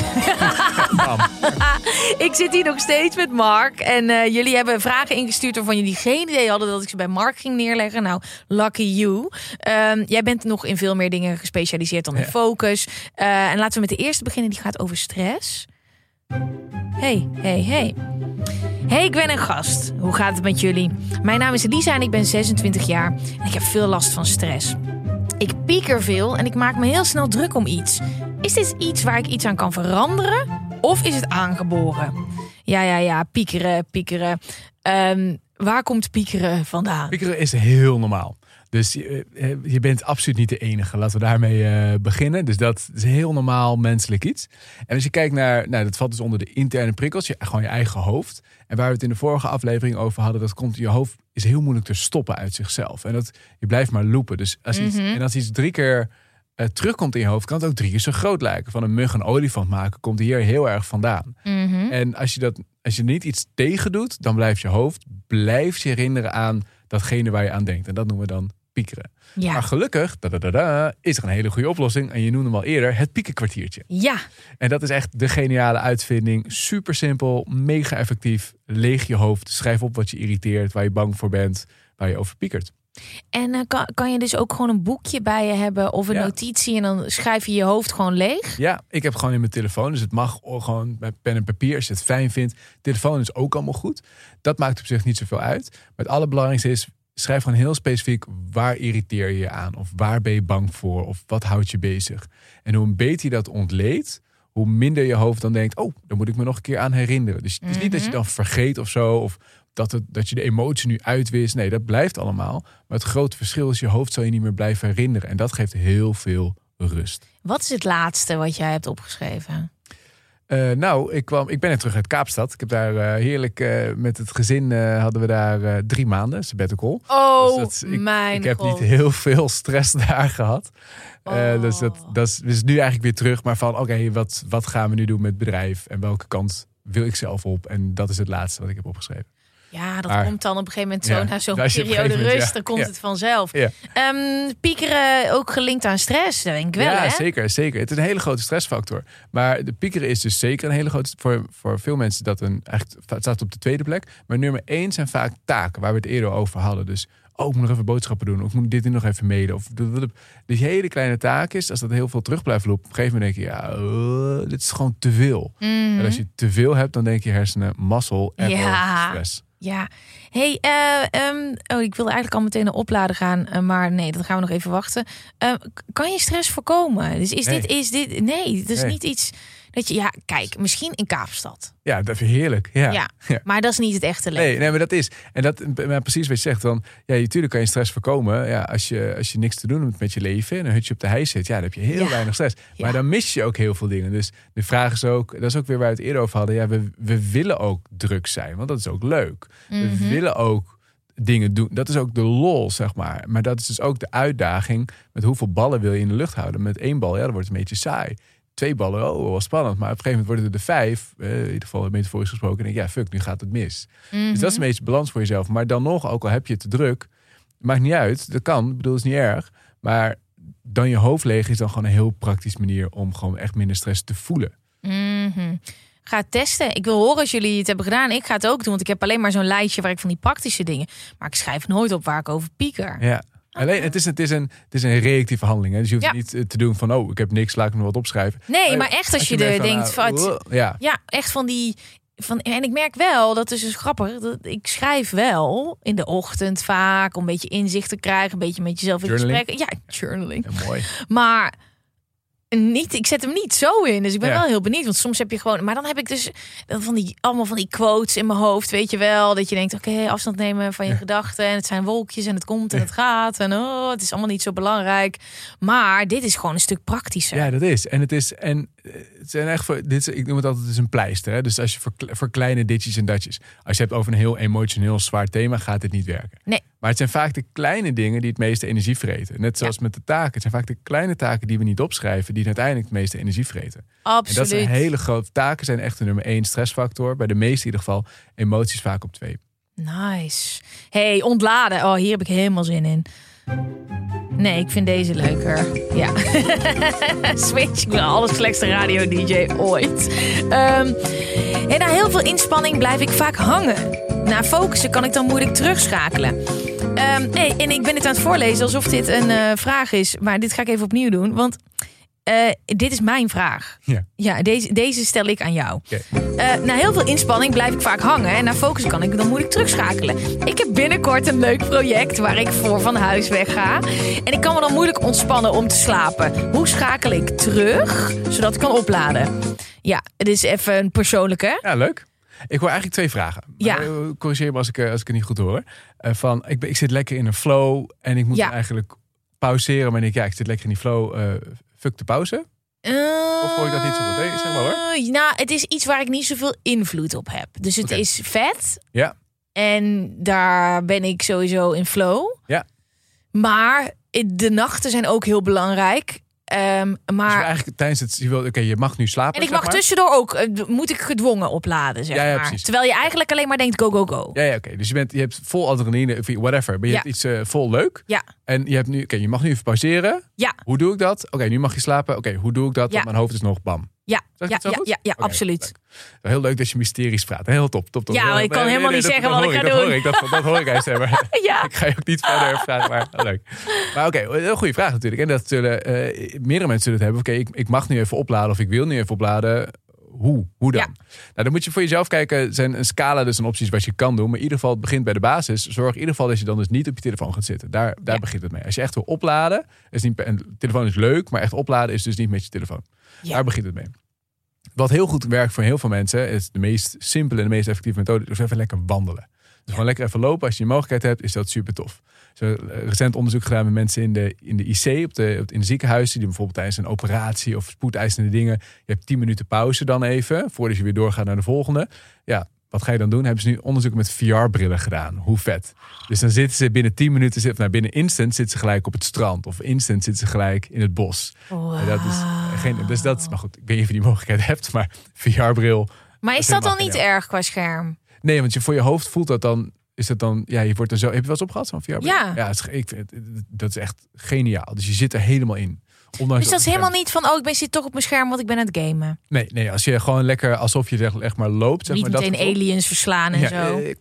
ik zit hier nog steeds met Mark. En eh, jullie hebben vragen ingestuurd waarvan jullie geen idee hadden dat ik ze bij Mark ging neerleggen. Nou, lucky you. Ehm, jij bent nog in veel meer dingen gespecialiseerd dan in focus. Eh, en laten we met de eerste beginnen. Die gaat over stress. Hey, hey, hey. Hey, ik ben een gast. Hoe gaat het met jullie? Mijn naam is Elisa en ik ben 26 jaar. En ik heb veel last van stress. Ik pieker veel en ik maak me heel snel druk om iets. Is dit iets waar ik iets aan kan veranderen? Of is het aangeboren? Ja, ja, ja, piekeren, piekeren. Ehm, waar komt piekeren vandaan? Piekeren is heel normaal. Dus je, eh, je bent absoluut niet de enige. Laten we daarmee uh, beginnen. Dus dat is heel normaal menselijk iets. En als je kijkt naar, nou, dat valt dus onder de interne prikkels, je, gewoon je eigen hoofd. En waar we het in de vorige aflevering over hadden, dat komt je hoofd is heel moeilijk te stoppen uit zichzelf. En dat je blijft maar lopen. Dus als iets, Mhm. en als iets drie keer uh, terugkomt in je hoofd, kan het ook drie keer zo groot lijken. Van een mug een olifant maken komt hier heel erg vandaan. Mhm. En als je dat, als je niet iets tegen doet, dan blijft je hoofd blijft je herinneren aan datgene waar je aan denkt. En dat noemen we dan piekeren. Ja. Maar gelukkig da, da, is er een hele goede oplossing. En je noemde hem al eerder, het piekenkwartiertje. Ja, En dat is echt de geniale uitvinding. Super simpel, mega effectief. Leeg je hoofd, schrijf op wat je irriteert, waar je bang voor bent, waar je over piekert. en eh, kan, kan je dus ook gewoon een boekje bij je hebben of een Ja. notitie en dan schrijf je je hoofd gewoon leeg? Ja, ik heb gewoon in mijn telefoon. Dus het mag gewoon bij pen en papier als je het fijn vindt. Telefoon is ook allemaal goed. Dat maakt op zich niet zoveel uit. Maar het allerbelangrijkste is, schrijf gewoon heel specifiek waar irriteer je je aan? Of waar ben je bang voor? Of wat houdt je bezig? En hoe beter je dat ontleedt, hoe minder je hoofd dan denkt, oh, daar moet ik me nog een keer aan herinneren. Dus het is niet dat je dan vergeet of zo, of dat, het, dat je de emotie nu uitwist. Nee, dat blijft allemaal. Maar het grote verschil is, je hoofd zal je niet meer blijven herinneren. En dat geeft heel veel rust. Wat is het laatste wat jij hebt opgeschreven? Eh, nou, ik, kwam, ik ben net terug uit Kaapstad. Ik heb daar eh, heerlijk eh, met het gezin hadden we daar drie maanden sabbatical. Oh, Dus dat- ik, mijn ik heb god. niet heel veel stress daar gehad. Eh, Oh. dus dat, dat is, dus nu eigenlijk weer terug. Maar van oké, wat, wat gaan we nu doen met het bedrijf? En welke kant wil ik zelf op? En dat is het laatste wat ik heb opgeschreven. Ja, dat Maar- komt dan op een gegeven moment zo Ja, na zo'n periode rust, ja. dan komt Ja. het vanzelf. Ehm, piekeren ook gelinkt aan stress, denk ik wel, ja, hè? zeker, zeker. Het is een hele grote stressfactor. Maar de piekeren is dus zeker een hele grote... Voor, voor veel mensen dat een... Eigenlijk het staat op de tweede plek. Maar nummer één zijn vaak taken, waar we het eerder over hadden. Dus, oh, ik moet nog even boodschappen doen. Of ik moet dit nu nog even mailen. Of dus hele kleine taak is, als dat heel veel terug blijft lopen... op een gegeven moment denk je, ja, eh, dit is gewoon te veel. Mhm. En als je te veel hebt, dan denk je hersenen, mazzel, error, Ja. stress. Ja. Hey, eh, ehm, oh, ik wilde eigenlijk al meteen naar opladen gaan, eh, maar nee, dat gaan we nog even wachten. Eh, kan je stress voorkomen? Dus is Nee. dit, is dit, nee, het is Nee. niet iets dat je, ja, kijk, misschien in Kaapstad. Ja, dat is heerlijk. Ja. Ja. Ja. Maar dat is niet het echte leven. Nee, nee, maar dat is. En dat maar precies wat je zegt. Dan, ja, natuurlijk kan je stress voorkomen. Ja, als, je, als je niks te doen hebt met je leven en een hutje op de hei zit, ja, dan heb je heel Ja. weinig stress. Ja. Maar dan mis je ook heel veel dingen. Dus de vraag is ook, dat is ook weer waar we het eerder over hadden. Ja, we, we willen ook druk zijn, want dat is ook leuk. Mhm. We willen ook dingen doen. Dat is ook de lol, zeg maar. Maar dat is dus ook de uitdaging. Met hoeveel ballen wil je in de lucht houden? Met één bal, ja, dan wordt een beetje saai. Twee ballen, oh, wel spannend. Maar op een gegeven moment worden er de vijf. eh, in ieder geval metaforisch gesproken. En denk ik, ja, fuck, nu gaat het mis. Mhm. Dus dat is een beetje balans voor jezelf. Maar dan nog, ook al heb je het te druk, maakt niet uit. Dat kan, ik bedoel, is niet erg. Maar dan je hoofd leeg is dan gewoon een heel praktisch manier om gewoon echt minder stress te voelen. Mhm. Ga testen. Ik wil horen als jullie het hebben gedaan. Ik ga het ook doen, want ik heb alleen maar zo'n lijstje waar ik van die praktische dingen. Maar ik schrijf nooit op waar ik over pieker. Ja. Alleen, het is, het, is een, het is een reactieve handeling. Hè? Dus je hoeft Ja. niet eh, te doen van, oh, ik heb niks, laat ik nog wat opschrijven. Nee, maar echt als, je, er denkt nou, van, uh, ja, ja, echt van die. Van, en ik merk wel, dat is dus grappig, dat ik schrijf wel in de ochtend vaak om een beetje inzicht te krijgen, een beetje met jezelf in Journaling? gesprek. Ja, journaling. ja, mooi. Maar niet, ik zet hem niet zo in. Dus ik ben Ja. wel heel benieuwd. Want soms heb je gewoon. Maar dan heb ik dus van die, allemaal van die quotes in mijn hoofd. Weet je wel. Dat je denkt: oké, afstand nemen van je gedachten. En het zijn wolkjes en het komt en het gaat. En oh, het is allemaal niet zo belangrijk. Maar dit is gewoon een stuk praktischer. Ja, dat is. En het is. En het zijn echt voor. Dit ik noem het altijd het is een pleister. Hè? Dus als je voor, kle- voor kleine ditjes en datjes. Als je hebt over een heel emotioneel zwaar thema, gaat dit niet werken. Nee. Maar het zijn vaak de kleine dingen die het meeste energie vreten. Net zoals met de taken. Het zijn vaak de kleine taken die we niet opschrijven, die uiteindelijk het meeste energie vreten. En Absoluut. dat zijn hele grote taken, zijn echt de nummer één stressfactor. Bij de meeste in ieder geval. Emoties vaak op twee. Nice. Hey, ontladen. Oh, hier heb ik helemaal zin in. Nee, ik vind deze leuker. Ja. Switch. Ik ben alles slechtste radio-dj ooit. Ehm, en na heel veel inspanning blijf ik vaak hangen. Na focussen kan ik dan moeilijk terugschakelen. Ehm, nee, en ik ben het aan het voorlezen alsof dit een eh, vraag is. Maar dit ga ik even opnieuw doen. Want eh, dit is mijn vraag. Ja. Ja, deze, deze stel ik aan jou. Eh, na heel veel inspanning blijf ik vaak hangen. En na focus kan ik dan moeilijk terugschakelen. Ik heb binnenkort een leuk project waar ik voor van huis wegga. En ik kan me dan moeilijk ontspannen om te slapen. Hoe schakel ik terug, zodat ik kan opladen? Ja, het is even een persoonlijke. Ja, leuk. Ik hoor eigenlijk twee vragen. Ja. Eh, Corrigeer me als ik, als ik het niet goed hoor. Van, ik, ik zit lekker in een flow en ik moet Ja. eigenlijk pauzeren. Maar ik ja, ik zit lekker in die flow. eh, fuck de pauze. Of hoor ik dat niet zo goed? Zeg maar hoor. Eh, Nou, het is iets waar ik niet zoveel invloed op heb. Dus het is vet. Ja. En daar ben ik sowieso in flow. Ja. Maar de nachten zijn ook heel belangrijk. Ehm, Dus maar eigenlijk tijdens het... je Oké, je mag nu slapen. en ik mag maar. tussendoor ook, eh, moet ik gedwongen opladen, zeg Ja, ja, maar. Terwijl je eigenlijk alleen maar denkt go, go, go. Ja, ja oké. Dus je, bent, je hebt vol adrenaline, of whatever. Maar je hebt iets eh, vol leuk. Ja. En je, hebt nu, oké, je mag nu even pauzeren. Ja. Hoe doe ik dat? Oké, nu mag je slapen. Oké, hoe doe ik dat? Want mijn hoofd is nog bam. Ja, ja, ja, absoluut. Heel leuk dat je mysteries praat. Heel top, top, top. Ja, ik kan helemaal niet zeggen dat wat ik ga doen. Hoor ik, dat, dat hoor ik eigenlijk. Ja. ik ga je ook niet verder vragen. Maar oh, leuk. Maar oké, een heel goede vraag natuurlijk. En dat zullen eh, meerdere mensen zullen het hebben. Oké, ik, ik mag nu even opladen of ik wil nu even opladen. Hoe? Hoe dan? Ja. Nou, dan moet je voor jezelf kijken. Er zijn een scala dus een opties wat je kan doen. Maar in ieder geval, het begint bij de basis. Zorg in ieder geval dat je dan dus niet op je telefoon gaat zitten. Daar, daar Ja. begint het mee. Als je echt wil opladen, is niet, en telefoon is leuk, maar echt opladen is dus niet met je telefoon. Ja. Daar begint het mee. Wat heel goed werkt voor heel veel mensen, is de meest simpele en de meest effectieve methode, is even lekker wandelen. Dus gewoon lekker even lopen. Als je die mogelijkheid hebt, is dat super tof. Zo, eh, recent onderzoek gedaan met mensen in de, in de IC, op de, op- in de ziekenhuizen, die bijvoorbeeld tijdens een operatie of spoedeisende dingen, je hebt 10 minuten pauze dan even, voordat je weer doorgaat naar de volgende. Ja, wat ga je dan doen? Hebben ze nu onderzoek met VR-brillen gedaan. Hoe vet. Dus dan zitten ze binnen 10 minuten, zit- nou, binnen instant zitten ze gelijk op het strand. Of instant zitten ze gelijk in het bos. En dat is geen, dus dat maar goed, ik weet niet of je die mogelijkheid hebt, maar VR-bril. Maar is Dat dat dan niet erg qua scherm? Nee, want je voor je hoofd voelt dat dan, is dat dan, ja, je wordt er zo. Heb je wel eens opgehad van VR-bril? Ja. ja is, ik dat is echt geniaal. Dus je zit er helemaal in. Ondanks Dus dat is helemaal niet van, oh, ik ben, zit toch op mijn scherm, want ik ben aan het gamen. Nee, nee, als je gewoon lekker alsof je er echt maar loopt. Zeg niet maar, meteen aliens verslaan en Ja, zo. eh,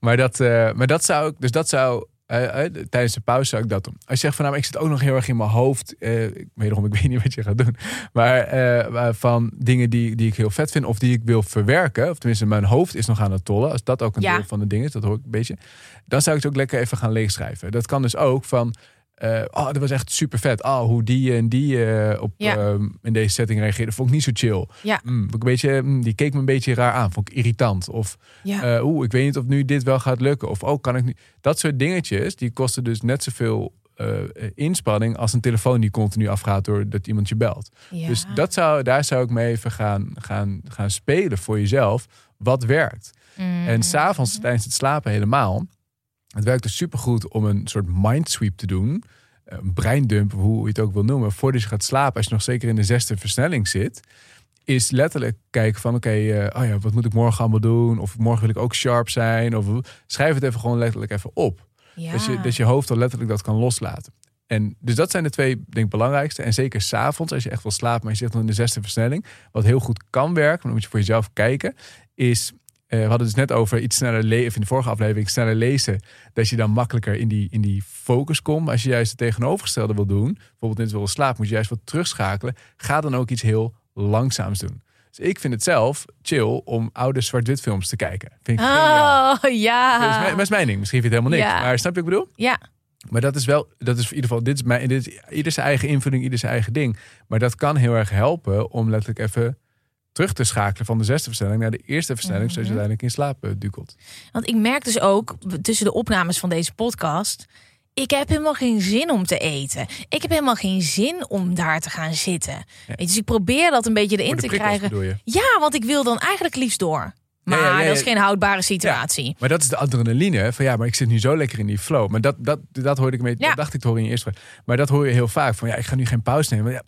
maar, dat, eh, maar dat zou ik, dus dat zou, eh, eh, tijdens de pauze zou ik dat doen. Als je zegt van nou, ik zit ook nog heel erg in mijn hoofd. eh ik, wederom, ik weet niet wat je gaat doen. Maar maar van dingen die, die ik heel vet vind of die ik wil verwerken. Of tenminste, mijn hoofd is nog aan het tollen. Als dat ook een Ja. deel van de ding is, dat hoor ik een beetje. Dan zou ik het ook lekker even gaan leegschrijven. Dat kan dus ook van... eh, oh, dat was echt super vet. Oh, hoe die en die eh, op, Ja. ehm, in deze setting reageerde, vond ik niet zo chill. Ja. Mm, vond ik een beetje, mm, die keek me een beetje raar aan. Vond ik irritant. Of Ja. eh, oeh, ik weet niet of nu dit wel gaat lukken. Of oh, kan ik nu. Dat soort dingetjes, die kosten dus net zoveel eh, inspanning als een telefoon die continu afgaat doordat iemand je belt. Ja. Dus dat zou, daar zou ik mee even gaan, gaan, gaan spelen voor jezelf. Wat werkt? Mm. En s'avonds tijdens het slapen helemaal. Het werkt dus supergoed om een soort mindsweep te doen. Een breindump, hoe je het ook wil noemen. Voordat je gaat slapen, als je nog zeker in de zesde versnelling zit. Is letterlijk kijken van oké, eh, oh ja, wat moet ik morgen allemaal doen? Of morgen wil ik ook sharp zijn. Of schrijf het even gewoon letterlijk even op. ja. Dat, je, dat je hoofd al letterlijk dat kan loslaten. En dus dat zijn de twee denk ik, belangrijkste. En zeker s'avonds, als je echt wil slapen, maar je zit nog in de zesde versnelling. Wat heel goed kan werken, maar dan moet je voor jezelf kijken, is we hadden het dus net over iets sneller lezen, in de vorige aflevering sneller lezen, dat je dan makkelijker in die, in die focus komt. Als je juist het tegenovergestelde wil doen, bijvoorbeeld net wil slaap, moet je juist wat terugschakelen. Ga dan ook iets heel langzaams doen. Dus ik vind het zelf chill om oude zwart-wit films te kijken. Vind ik geniaal. Oh, ja. Dat is, mijn, dat is mijn ding. Misschien vind je het helemaal niks. Ja. Maar snap je wat ik bedoel? Ja. Maar dat is wel, dat is in ieder geval, dit is, mijn, dit is ieder zijn eigen invulling, ieder zijn eigen ding. Maar dat kan heel erg helpen om letterlijk even terug te schakelen van de zesde versnelling naar de eerste versnelling, zodat je Mhm. uiteindelijk in slaap eh, dukelt. Want ik merk dus ook tussen de opnames van deze podcast. Ik heb helemaal geen zin om te eten. Ik heb helemaal geen zin om daar te gaan zitten. Weet je, dus ik probeer dat een beetje erin te krijgen. Ja, want ik wil dan eigenlijk liefst door. Maar Ja, dat is geen houdbare situatie. Maar dat is de adrenaline. Van ja, maar ik zit nu zo lekker in die flow. Maar dat, dat, dat hoorde ik mee. Ja. Dat dacht ik te horen in je eerste. Maar dat hoor je heel vaak. Van ja, ik ga nu geen pauze nemen. Ja,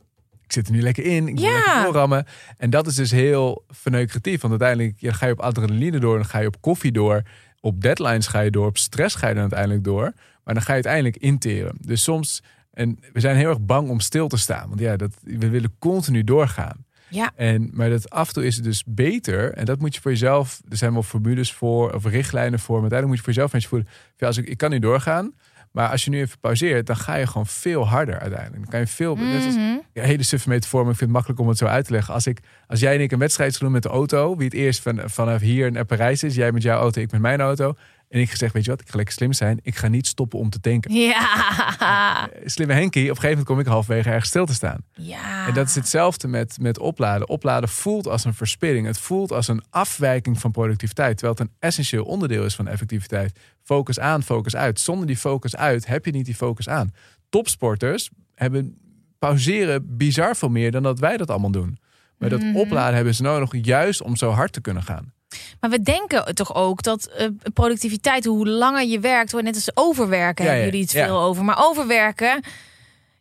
ik zit er nu lekker in. Ik Ja. lekker doorrammen. En dat is dus heel verneukeratief. Want uiteindelijk ja, ga je op adrenaline door. Dan ga je op koffie door. Op deadlines ga je door. Op stress ga je dan uiteindelijk door. Maar dan ga je uiteindelijk interen. Dus soms... En we zijn heel erg bang om stil te staan. Want ja, dat, we willen continu doorgaan. Ja. En, maar dat af en toe is het dus beter. En dat moet je voor jezelf. Er zijn wel formules voor of richtlijnen voor. Maar uiteindelijk moet je voor jezelf eens voelen. Ja, als ik, ik kan nu doorgaan. Maar als je nu even pauzeert, dan ga je gewoon veel harder uiteindelijk. Dan kan je veel. Net als, Mhm. ja, hele suffe metafoor, maar ik vind het makkelijk om het zo uit te leggen. Als, ik, als jij en ik een wedstrijd zou doen met de auto, wie het eerst van, vanaf hier naar Parijs is, jij met jouw auto, ik met mijn auto. En ik gezegd, weet je wat, ik ga lekker slim zijn. Ik ga niet stoppen om te tanken. Ja. Slimme Henkie, op een gegeven moment kom ik halverwege ergens stil te staan. ja. En dat is hetzelfde met, met opladen. Opladen voelt als een verspilling. Het voelt als een afwijking van productiviteit. Terwijl het een essentieel onderdeel is van effectiviteit. Focus aan, focus uit. Zonder die focus uit heb je niet die focus aan. Topsporters hebben pauzeren bizar veel meer dan dat wij dat allemaal doen. Maar dat Mhm. opladen hebben ze nodig juist om zo hard te kunnen gaan. Maar we denken toch ook dat eh, productiviteit, hoe langer je werkt, wordt net als overwerken, Ja, hebben jullie het ja. veel over. Maar overwerken,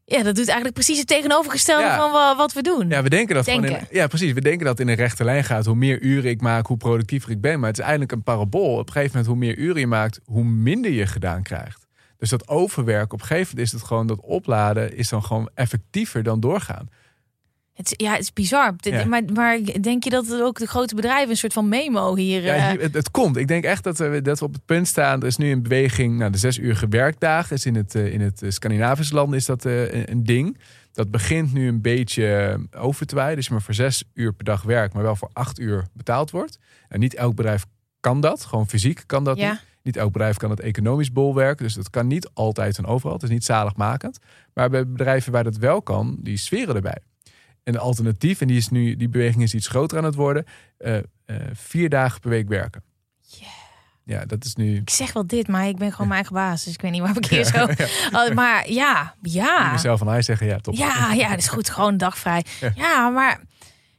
ja, dat doet eigenlijk precies het tegenovergestelde Ja. van wa- wat we doen. Ja, we denken dat Denken. in, ja, precies. We denken dat het in een rechte lijn gaat. Hoe meer uren ik maak, hoe productiever ik ben. Maar het is eigenlijk een parabool. Op een gegeven moment, hoe meer uren je maakt, hoe minder je gedaan krijgt. Dus dat overwerken, op een gegeven moment is het gewoon dat opladen, is dan gewoon effectiever dan doorgaan. Het, ja, het is bizar. Ja. Maar, maar denk je dat ook de grote bedrijven een soort van memo hier... Ja, eh, hier- het, het komt. Ik denk echt dat we, dat we op het punt staan. Er is nu een beweging. Nou, de zes uur werkdagen is in het, eh, in het eh, Scandinavische land is dat eh, een, een ding. Dat begint nu een beetje eh, over te waaien. Dus je maar voor zes uur per dag werkt, maar wel voor acht uur betaald wordt. En niet elk bedrijf kan dat. Gewoon fysiek kan dat Ja. niet. Niet elk bedrijf kan het economisch bolwerken. Dus dat kan niet altijd en overal. Het is niet zaligmakend. Maar bij bedrijven waar dat wel kan, die sferen erbij. En de alternatief, en die, is nu, die beweging is iets groter aan het worden. eh, eh, vier dagen per week werken. Ja, dat is nu. Ik zeg wel dit, maar ik ben gewoon mijn eigen baas. Dus ik weet niet waar ik hier zo... Oh, maar ja, ja. Mezelf van hij zeggen, ja, top. Ja, ja, dat is goed. Gewoon een dag vrij. Ja. Ja, maar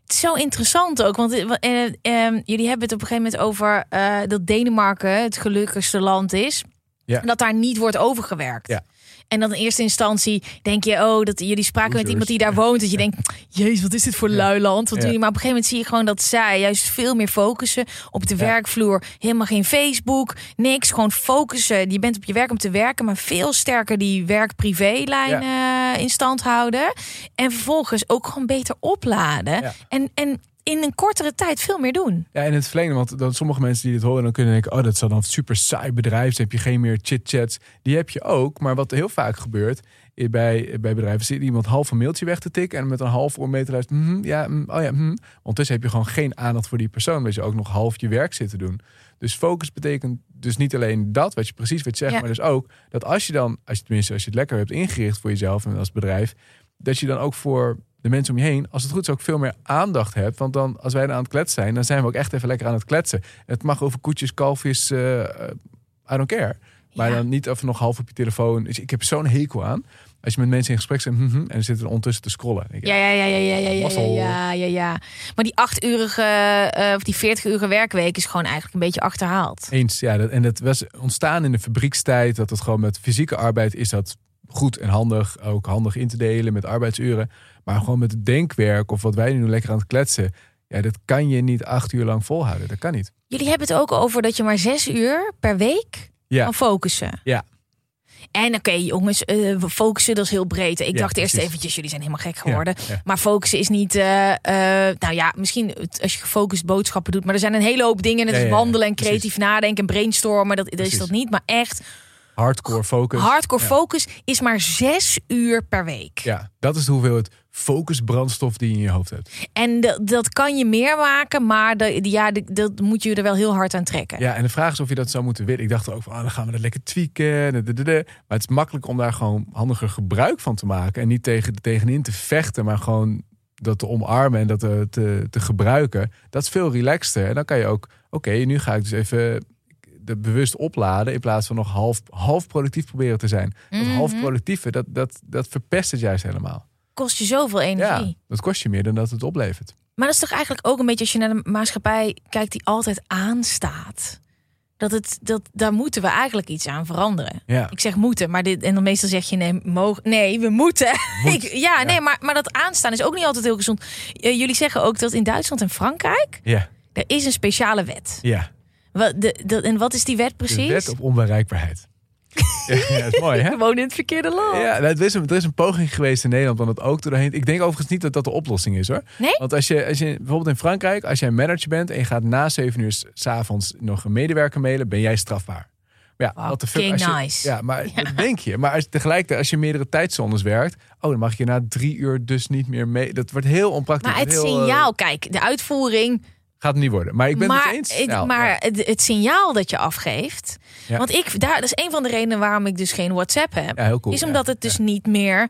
het is zo interessant ook. Want eh, eh, jullie hebben het op een gegeven moment over dat Denemarken het gelukkigste land is. Ja. En dat daar niet wordt overgewerkt. Ja. En dan in eerste instantie denk je, oh, dat jullie spraken met iemand die daar woont. Dat je denkt, jezus, wat is dit voor luiland? Wat doen jullie? Maar op een gegeven moment zie je gewoon dat zij juist veel meer focussen op de werkvloer. Helemaal geen Facebook, niks. Gewoon focussen. Je bent op je werk om te werken, maar veel sterker die werk-privé-lijn eh, in stand houden. En vervolgens ook gewoon beter opladen. En, en in een kortere tijd veel meer doen. Ja, en het verlengde, want dan sommige mensen die dit horen, dan kunnen denken: oh, dat zal dan een super saai bedrijf. Dan heb je geen meer chit-chats. Die heb je ook. Maar wat heel vaak gebeurt eh, bij, bij bedrijven, zit iemand half een mailtje weg te tikken en met een half oor mee te luisteren. mhm, ja, mm, oh ja, mhm. Ondertussen heb je gewoon geen aandacht voor die persoon, dat je ook nog half je werk zit te doen. Dus focus betekent dus niet alleen dat, wat je precies wat zegt, Ja. maar dus ook dat als je dan, als je tenminste als je het lekker hebt ingericht voor jezelf en als bedrijf, dat je dan ook voor de mensen om je heen, als het goed is, ook veel meer aandacht hebt. Want dan, als wij dan aan het kletsen zijn, dan zijn we ook echt even lekker aan het kletsen. Het mag over koetjes, kalfjes, eh, I don't care. Maar Ja. dan niet even nog half op je telefoon. Dus ik heb zo'n hekel aan. Als je met mensen in gesprek bent mhm, en ze zitten er ondertussen te scrollen. Ik, Ja, ja, ja, ja, ja, ja, ja, ja, ja, ja. Maar die achtuurige eh, of die 40-urige werkweek is gewoon eigenlijk een beetje achterhaald. Eens, ja. Dat, en dat was ontstaan in de fabriekstijd. Dat het gewoon met fysieke arbeid is dat goed en handig. Ook handig in te delen met arbeidsuren. Maar gewoon met het denkwerk of wat wij nu lekker aan het kletsen. Ja, dat kan je niet acht uur lang volhouden. Dat kan niet. Jullie hebben het ook over dat je maar zes uur per week Ja. kan focussen. Ja. En oké, jongens, we focussen, dat is heel breed. Ik Ja, dacht eerst eventjes, jullie zijn helemaal gek geworden. Ja, ja. Maar focussen is niet, eh, eh, nou ja, misschien het- als je gefocust boodschappen doet. Maar er zijn een hele hoop dingen. Ja, wandelen en precies. creatief nadenken en brainstormen. Dat, dat is dat niet. Maar echt, Hardcore focus. hardcore Ja. focus is maar zes uur per week. Ja, dat is de hoeveelheid focusbrandstof die je in je hoofd hebt. En dat, dat kan je meer maken, maar de, ja, dat moet je er wel heel hard aan trekken. Ja, en de vraag is of je dat zou moeten willen. Ik dacht ook van, oh, dan gaan we dat lekker tweaken. Maar het is makkelijk om daar gewoon handiger gebruik van te maken. En niet tegen, tegenin te vechten, maar gewoon dat te omarmen en dat te, te, te gebruiken. Dat is veel relaxter. En dan kan je ook, oké, nu ga ik dus even de bewust opladen in plaats van nog half, half productief proberen te zijn. Dat half Mhm. productieve, dat, dat, dat verpest het juist helemaal. Kost je zoveel energie. Ja, dat kost je meer dan dat het oplevert. Maar dat is toch eigenlijk ook een beetje als je naar de maatschappij kijkt die altijd aanstaat. Dat het, dat, daar moeten we eigenlijk iets aan veranderen. Ja. Ik zeg moeten, maar dit, en dan meestal zeg je nee, mogen, nee we moeten. Moet. Ik, ja, nee, maar, maar dat aanstaan is ook niet altijd heel gezond. Eh, jullie zeggen ook dat in Duitsland en Frankrijk Ja, er is een speciale wet. ja. Wat, de, de, en wat is die wet precies? De wet op onbereikbaarheid. ja, dat is mooi, hè? Wonen in het verkeerde land. Ja, nou, er, is een, er is een poging geweest in Nederland om dat ook doorheen. Ik denk overigens niet dat dat de oplossing is hoor. Nee? Want als je, als je bijvoorbeeld in Frankrijk, als jij een manager bent en je gaat na 7 uur 's avonds nog een medewerker mailen, ben jij strafbaar. Maar ja, Wow, wat de fuck. fucking Als je, nice. Ja, maar dat denk je. Maar als, tegelijkertijd, als je meerdere tijdzones werkt, oh, dan mag je na drie uur dus niet meer mee. Dat wordt heel onpraktisch. Maar het Heel, eh, signaal, kijk, de uitvoering. Gaat het niet worden. Maar ik ben maar het eens. Nou, maar ja. het, het signaal dat je afgeeft. Ja. Want ik, daar, dat is een van de redenen waarom ik dus geen WhatsApp heb. Ja, heel cool. is omdat het dus niet meer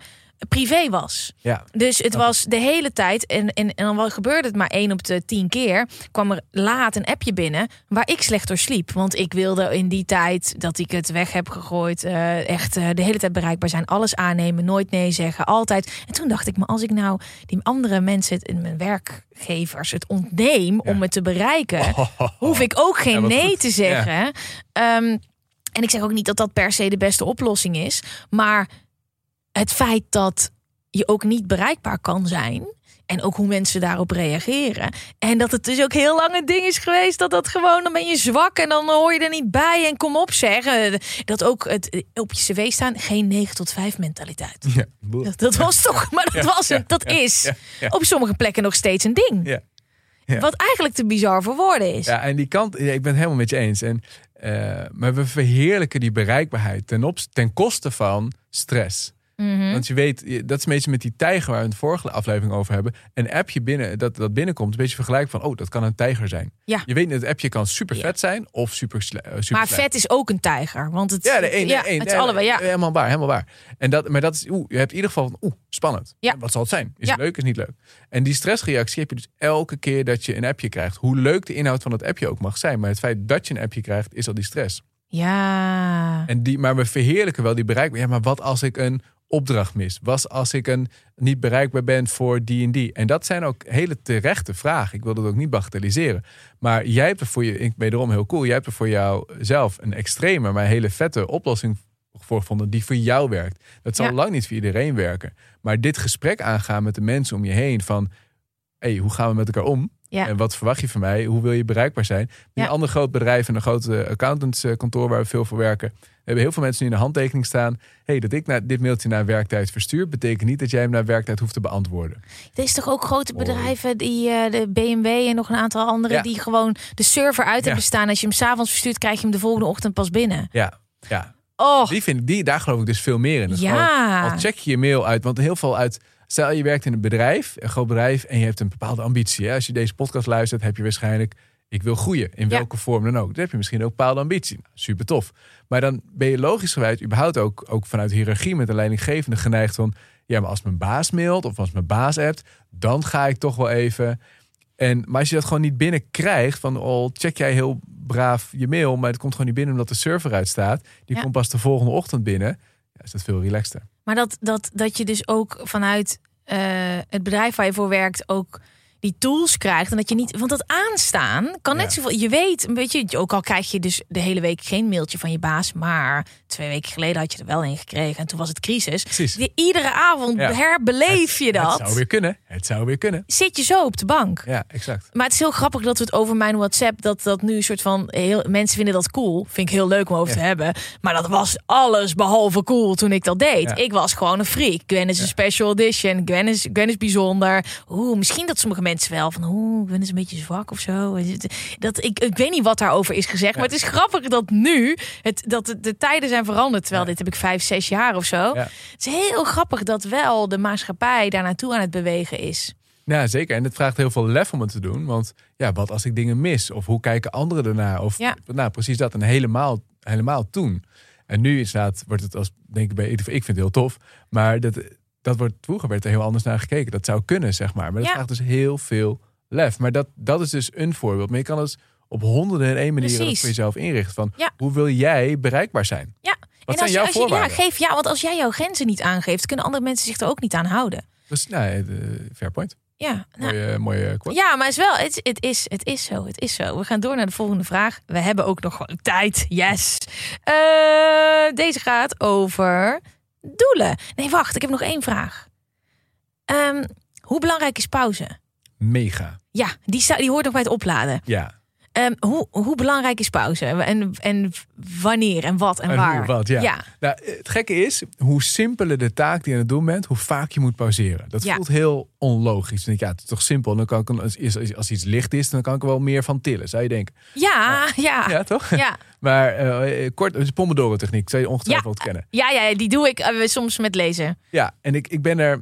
privé was. Ja, Dus het was de hele tijd, en, en, en dan wel gebeurde het maar één op de tien keer, kwam er laat een appje binnen waar ik slecht door sliep. Want ik wilde in die tijd dat ik het weg heb gegooid, eh, echt eh, de hele tijd bereikbaar zijn, alles aannemen, nooit nee zeggen, altijd. En toen dacht ik, maar als ik nou die andere mensen, het, mijn werkgevers, het ontneem Ja. om het te bereiken, hoef ik ook geen Ja, nee goed. te zeggen. Ehm, en ik zeg ook niet dat dat per se de beste oplossing is. Maar het feit dat je ook niet bereikbaar kan zijn. En ook hoe mensen daarop reageren. En dat het dus ook heel lang een ding is geweest. Dat dat gewoon, dan ben je zwak en dan hoor je er niet bij. En kom op zeggen. Dat ook het op je cv staan. Geen 9 tot 5 mentaliteit. ja. Dat, dat was toch, maar dat Ja, was het. Dat ja, is op sommige plekken nog steeds een ding. Wat eigenlijk te bizar voor woorden is. Ja, en die kant, ik ben het helemaal met je eens. En, eh, maar we verheerlijken die bereikbaarheid ten, op, ten koste van stress. Mhm. Want je weet, dat is een beetje met die tijger waar we het vorige aflevering over hebben. Een appje binnen, dat, dat binnenkomt, een beetje vergelijk van, oh, dat kan een tijger zijn. Ja. Je weet, het appje kan super vet zijn of super, eh, super Maar slecht. vet is ook een tijger. Want het, Ja, de een, ja, de een, het is allebei. Ja. Helemaal waar, helemaal waar. En dat, maar dat is, oeh, je hebt in ieder geval van, oeh, spannend. Ja. Wat zal het zijn? Is Ja. het leuk, is het niet leuk? En die stressreactie heb je dus elke keer dat je een appje krijgt. Hoe leuk de inhoud van het appje ook mag zijn. Maar het feit dat je een appje krijgt, is al die stress. Ja. En die, maar we verheerlijken wel die bereikbaar. Ja, maar wat als ik een opdracht mis? Wat als ik een, niet bereikbaar ben voor die en die? En dat zijn ook hele terechte vragen. Ik wil dat ook niet bagatelliseren. Maar jij hebt er voor je, ik ben erom heel cool. Jij hebt er voor jouzelf een extreme, maar hele vette oplossing voor gevonden die voor jou werkt. Dat zal Ja. lang niet voor iedereen werken. Maar dit gesprek aangaan met de mensen om je heen van, hey, hoe gaan we met elkaar om? Ja. En wat verwacht je van mij? Hoe wil je bereikbaar zijn? Ja. Een ander groot bedrijf en een groot eh, accountantskantoor waar we veel voor werken. We hebben heel veel mensen nu in de handtekening staan. hey, dat ik naar dit mailtje naar werktijd verstuur, betekent niet dat jij hem naar werktijd hoeft te beantwoorden. Er is toch ook grote bedrijven, die eh, de BMW en nog een aantal andere, Ja. die gewoon de server uit Ja. hebben staan. Als je hem s'avonds verstuurt, krijg je hem de volgende ochtend pas binnen. Ja, ja. Oh, Die vind ik, die, daar geloof ik dus veel meer in. Dus Ja. al check je je mail uit, want heel veel uit. Stel je werkt in een bedrijf, een groot bedrijf, en je hebt een bepaalde ambitie. Hè? Als je deze podcast luistert, heb je waarschijnlijk, ik wil groeien, in Ja. welke vorm dan ook. Dan heb je misschien ook een bepaalde ambitie. Nou, super tof. Maar dan ben je logischgewijs überhaupt ook, ook vanuit hiërarchie met een leidinggevende geneigd van, ja, maar als mijn baas mailt of als mijn baas appt, dan ga ik toch wel even. En, maar als je dat gewoon niet binnen krijgt, van oh, check jij heel braaf je mail, maar het komt gewoon niet binnen omdat de server uitstaat. Die Ja. komt pas de volgende ochtend binnen. Ja, is dat veel relaxter. Maar dat, dat, dat je dus ook vanuit eh, het bedrijf waar je voor werkt ook die tools krijgt en dat je niet, want dat aanstaan kan net Ja. zoveel. Je weet, een beetje, ook al krijg je dus de hele week geen mailtje van je baas, maar twee weken geleden had je er wel een gekregen en toen was het crisis. Precies. Die- iedere avond Ja. herbeleef je dat. Het zou weer kunnen. Het zou weer kunnen. Zit je zo op de bank. Ja, exact. Maar het is heel grappig dat we het over mijn WhatsApp, dat dat nu een soort van heel mensen vinden dat cool. Vind ik heel leuk om over te hebben. Maar dat was alles behalve cool toen ik dat deed. Ik was gewoon een freak. Gwen is een special edition. Gwen is, Gwen is bijzonder. Oeh, misschien dat sommige mensen wel van, oeh, Gwen is een beetje zwak of zo. Dat, ik, ik weet niet wat daarover is gezegd. Maar het is grappig dat nu, het, dat de, de tijden zijn veranderd. Terwijl Ja. dit heb ik vijf, zes jaar of zo. Ja. Het is heel grappig dat wel de maatschappij daar naartoe aan het bewegen is. Ja, zeker. En het vraagt heel veel lef om het te doen. Want ja, wat als ik dingen mis? Of hoe kijken anderen ernaar? Of Ja. nou, precies dat. En helemaal, helemaal toen. En nu inderdaad wordt het als, denk ik, bij, ik vind het heel tof. Maar dat, dat wordt, vroeger werd er heel anders naar gekeken. Dat zou kunnen, zeg maar. Maar dat Ja. vraagt dus heel veel lef. Maar dat, dat is dus een voorbeeld. Maar je kan het op honderden en één manieren voor jezelf inrichten. Van Ja. hoe wil jij bereikbaar zijn? Ja. Wat en zijn als jouw je, als je, ja, voorwaarden? geef ja, want als jij jouw grenzen niet aangeeft, kunnen andere mensen zich er ook niet aan houden. Dus, nou, eh, fair point. Ja, nou, Mooie, mooie quote. ja maar het is wel, het, het, is, het is zo, het is zo. We gaan door naar de volgende vraag. We hebben ook nog gewoon tijd, yes. Eh, deze gaat over doelen. Nee, wacht, ik heb nog één vraag. Ehm, hoe belangrijk is pauze? Mega. Ja, die, die hoort nog bij het opladen. Ja. Ehm, hoe, hoe belangrijk is pauze? En, en wanneer en wat en, En waar? hoe, wat, ja. ja. Nou, het gekke is, hoe simpeler de taak die je aan het doen bent, hoe vaak je moet pauzeren. Dat Ja. voelt heel onlogisch. Dan denk ik, ja, het is toch simpel. Dan kan ik, als, iets licht is, dan kan ik er wel meer van tillen, zou je denken. Ja, ja, Ja, toch? ja. Maar eh, kort, is Pomodoro-techniek, zou je ongetwijfeld kennen. Ja, ja, die doe ik eh, soms met lezen. Ja, en ik, ik ben er,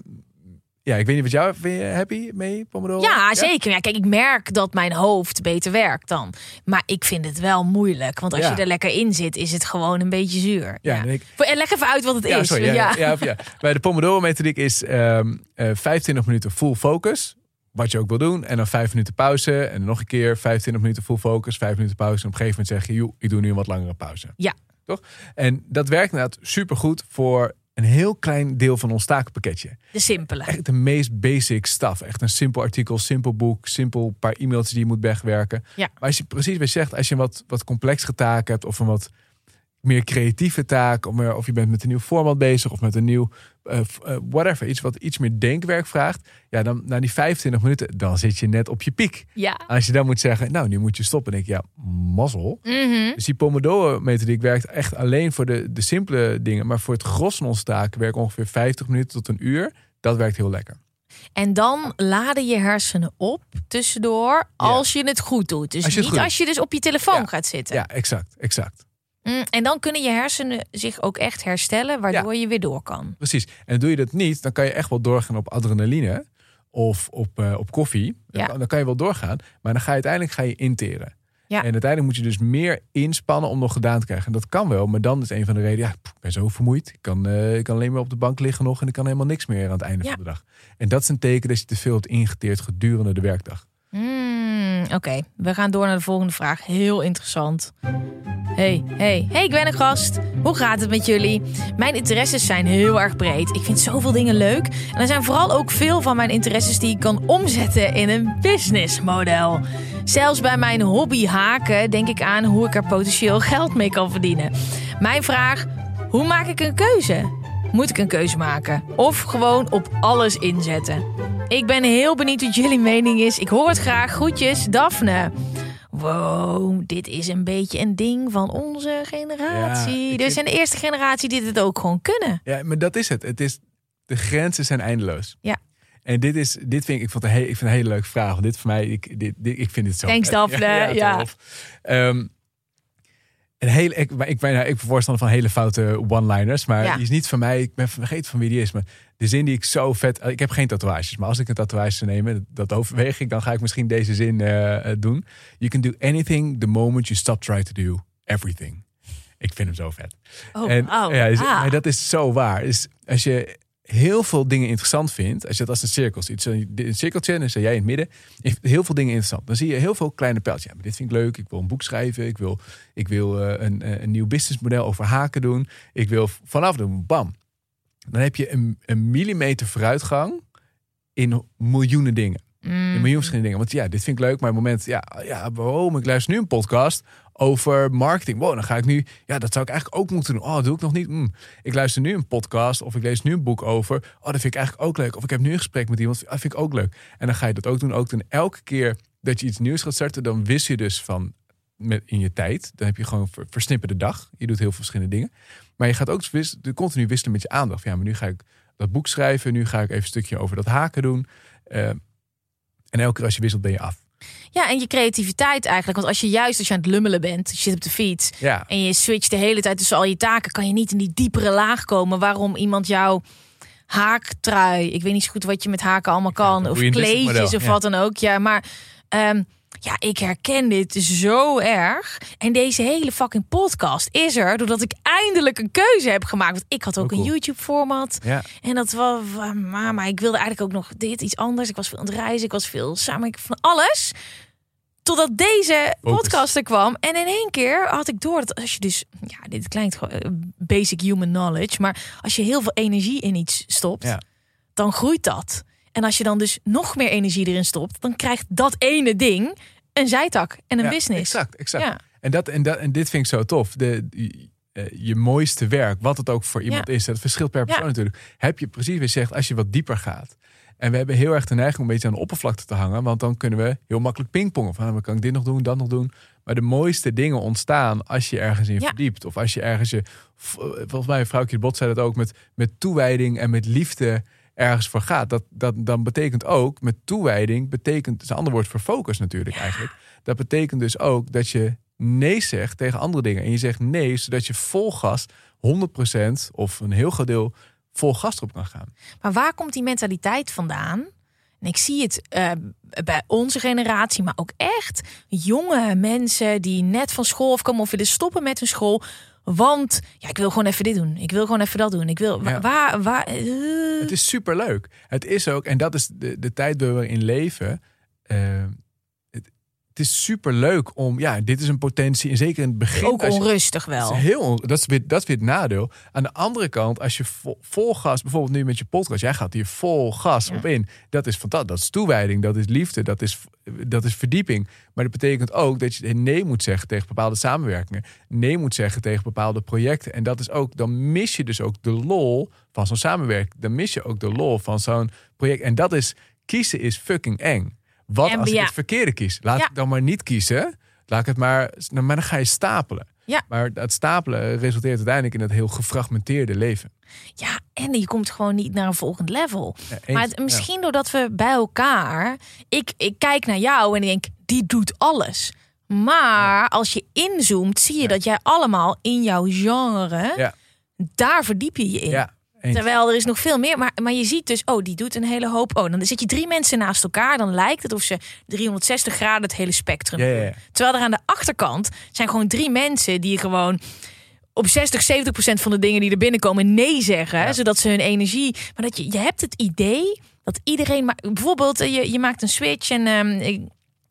ja, ik weet niet wat jou, ben je happy mee, Pomodoro? Ja, zeker. Ja, kijk, ik merk dat mijn hoofd beter werkt dan. Maar ik vind het wel moeilijk. Want als Ja. je er lekker in zit, is het gewoon een beetje zuur. Ja, en ik- Leg even uit wat het is. sorry. Ja, ja. Bij de Pomodoro-methodiek is ehm eh 25 minuten full focus. Wat je ook wil doen. En dan 5 minuten pauze. En dan nog een keer 25 minuten full focus. 5 minuten pauze. En op een gegeven moment zeg je, joh, ik doe nu een wat langere pauze. Ja. Toch? En dat werkt inderdaad supergoed voor een heel klein deel van ons takenpakketje. De simpele. Echt de meest basic stuff. Echt een simpel artikel, simpel boek, simpel paar e-mailtjes die je moet wegwerken. Ja. Maar als je precies wat je zegt, als je een wat, wat complexere taak hebt of een wat meer creatieve taak, of, of je bent met een nieuw format bezig of met een nieuw eh, eh, whatever, iets wat iets meer denkwerk vraagt, ja, dan na die 25 minuten, dan zit je net op je piek. Ja. Als je dan moet zeggen, nou, nu moet je stoppen, denk ik, ja, mazzel. Mhm. Dus die Pomodoro-methodiek werkt echt alleen voor de, de simpele dingen. Maar voor het gros van onze taken werkt ongeveer 50 minuten tot een uur. Dat werkt heel lekker. En dan laden je hersenen op tussendoor als je het goed doet. Dus Als niet goed als je dus op je telefoon Ja. gaat zitten. Ja, exact, exact. Mm, En dan kunnen je hersenen zich ook echt herstellen, waardoor je weer door kan. Precies. En doe je dat niet, dan kan je echt wel doorgaan op adrenaline of op, eh, op koffie. Dan, Ja. kan- dan kan je wel doorgaan, maar dan ga je uiteindelijk ga je interen. Ja. En uiteindelijk moet je dus meer inspannen om nog gedaan te krijgen. En dat kan wel, maar dan is een van de redenen, ja, ik ben zo vermoeid. Ik kan, eh, ik kan alleen maar op de bank liggen nog en ik kan helemaal niks meer aan het einde Ja. van de dag. En dat is een teken dat je te veel hebt ingeteerd gedurende de werkdag. Hmm, Oké, we gaan door naar de volgende vraag. Heel interessant. Hey, hey, hey, ik ben een gast. Hoe gaat het met jullie? Mijn interesses zijn heel erg breed. Ik vind zoveel dingen leuk. En er zijn vooral ook veel van mijn interesses die ik kan omzetten in een businessmodel. Zelfs bij mijn hobby haken denk ik aan hoe ik er potentieel geld mee kan verdienen. Mijn vraag: hoe maak ik een keuze? Moet ik een keuze maken? Of gewoon op alles inzetten? Ik ben heel benieuwd wat jullie mening is. Ik hoor het graag. Groetjes, Daphne. Wow, dit is een beetje een ding van onze generatie. Ja, dus vind- zijn de eerste generatie die dit ook gewoon kunnen. Ja, maar dat is het. het is, de grenzen zijn eindeloos. Ja. En dit is, dit vind ik, ik, vond het een, he- ik vind het een hele leuke vraag. Want dit voor mij, ik, dit, dit, ik vind dit zo. Thanks. Daphne. Ja. Ehm, een hele, ik, maar ik ben, nou, ik ben voorstander van hele foute one-liners. Maar Ja. die is niet van mij. Ik ben vergeten van wie die is. Maar de zin die ik zo vet. Ik heb geen tatoeages. Maar als ik een tatoeage zou nemen, dat overweeg ik. Dan ga ik misschien deze zin eh, eh, doen. You can do anything the moment you stop trying to do everything. Ik vind hem zo vet. Oh, En, ja, dus- Ah. maar dat is zo waar. Dus als je heel veel dingen interessant vindt, als je dat als een cirkel ziet, een cirkeltje en dan sta jij in het midden, heeft heel veel dingen interessant. Dan zie je heel veel kleine pijltjes. Ja, maar dit vind ik leuk. Ik wil een boek schrijven. Ik wil, ik wil eh, een, eh, een nieuw businessmodel over haken doen. Ik wil vanaf doen. Bam. Dan heb je een, een millimeter vooruitgang in miljoenen dingen. In miljoen verschillende dingen. Want ja, dit vind ik leuk. Maar op het moment, ja, ja, waarom? Ik luister nu een podcast over marketing. Wow, dan ga ik nu, ja, dat zou ik eigenlijk ook moeten doen. Oh, dat doe ik nog niet. Mm. Ik luister nu een podcast of ik lees nu een boek over. Oh, dat vind ik eigenlijk ook leuk. Of ik heb nu een gesprek met iemand. Dat vind ik ook leuk. En dan ga je dat ook doen. Ook doen. Elke keer dat je iets nieuws gaat starten, dan wist je dus van in je tijd. Dan heb je gewoon ver, versnipperde dag. Je doet heel veel verschillende dingen. Maar je gaat ook continu wisselen met je aandacht. Ja, maar nu ga ik dat boek schrijven. Nu ga ik even een stukje over dat haken doen. Uh, en elke keer als je wisselt ben je af. Ja, en je creativiteit eigenlijk. Want als je juist als je aan het lummelen bent, je zit op de fiets ja. en je switcht de hele tijd tussen al je taken, kan je niet in die diepere laag komen waarom iemand jou haaktrui, ik weet niet zo goed wat je met haken allemaal kan, Ja, of kleedjes of ja. wat dan ook. Ja, maar ehm, ja, ik herken dit zo erg. En deze hele fucking podcast is er doordat ik eindelijk een keuze heb gemaakt. Want ik had ook Oh, cool. een YouTube-format. Ja. En dat was, maar, maar ik wilde eigenlijk ook nog dit, iets anders. Ik was veel aan het reizen, ik was veel samen, ik van alles. Totdat deze Focus. podcast er kwam. En in één keer had ik door dat als je dus, ja, dit klinkt gewoon eh, basic human knowledge. Maar als je heel veel energie in iets stopt, Ja. dan groeit dat. En als je dan dus nog meer energie erin stopt, dan krijgt dat ene ding een zijtak en een Ja, business. Exact, exact. Ja. En, dat, en, dat, en dit vind ik zo tof. De, die, eh, je mooiste werk, wat het ook voor iemand Ja. is, dat verschilt per persoon natuurlijk. Heb je precies je zegt, als je wat dieper gaat. En we hebben heel erg de neiging om een beetje aan de oppervlakte te hangen. Want dan kunnen we heel makkelijk pingpongen. Van, dan kan ik dit nog doen, dat nog doen. Maar de mooiste dingen ontstaan als je ergens in Ja. verdiept. Of als je ergens je... v- Volgens mij, vrouwtje de Bot zei dat ook. Met, met toewijding en met liefde ergens voor gaat. Dat, dat dan betekent ook, met toewijding, betekent... Het is een ander woord voor focus natuurlijk eigenlijk. Dat betekent dus ook dat je nee zegt tegen andere dingen. En je zegt nee, zodat je vol gas 100% of een heel groot deel vol gas erop kan gaan. Maar waar komt die mentaliteit vandaan? En ik zie het eh, bij onze generatie, maar ook echt jonge mensen die net van school afkomen of willen stoppen met hun school. Want ja, ik wil gewoon even dit doen. Ik wil gewoon even dat doen. Ik wil Ja. waar, waar. eh, Het is super leuk. Het is ook, en dat is de, de tijd waar we in leven. eh, het, is super leuk om, ja, dit is een potentie. En zeker in het begin. ook je- onrustig Dat wel. is, heel, dat, is weer, dat is weer het nadeel. Aan de andere kant, als je vol, vol gas, bijvoorbeeld nu met je podcast, jij gaat hier vol gas Ja. op in. Dat is fantastisch. Dat is toewijding, dat is liefde, dat is, dat is verdieping. Maar dat betekent ook dat je nee moet zeggen tegen bepaalde samenwerkingen. Nee moet zeggen tegen bepaalde projecten. En dat is ook, dan mis je dus ook de lol van zo'n samenwerking. Dan mis je ook de lol van zo'n project. En dat is, kiezen is fucking eng. Wat En als ik ja. het verkeerde kies? Laat Ja. ik dan maar niet kiezen. Laat ik het maar, maar dan ga je stapelen. Ja. Maar het stapelen resulteert uiteindelijk in het heel gefragmenteerde leven. Ja, en je komt gewoon niet naar een volgend level. Ja, eens. Maar het- misschien doordat we bij elkaar. Ik, ik kijk naar jou en ik denk, die doet alles. Maar als je inzoomt, zie je dat jij allemaal in jouw genre. Daar verdiep je je in. Ja, eens. Terwijl er is nog veel meer. Maar, maar je ziet dus, oh, die doet een hele hoop. Oh, dan zit je drie mensen naast elkaar. Dan lijkt het of ze 360 graden het hele spectrum Ja, ja, doen. ja. Terwijl er aan de achterkant zijn gewoon drie mensen die gewoon op 60, 70 procent van de dingen die er binnenkomen nee zeggen. Zodat ze hun energie. Maar dat je, je hebt het idee dat iedereen. Maar bijvoorbeeld, eh, je, je maakt een switch en. ehm,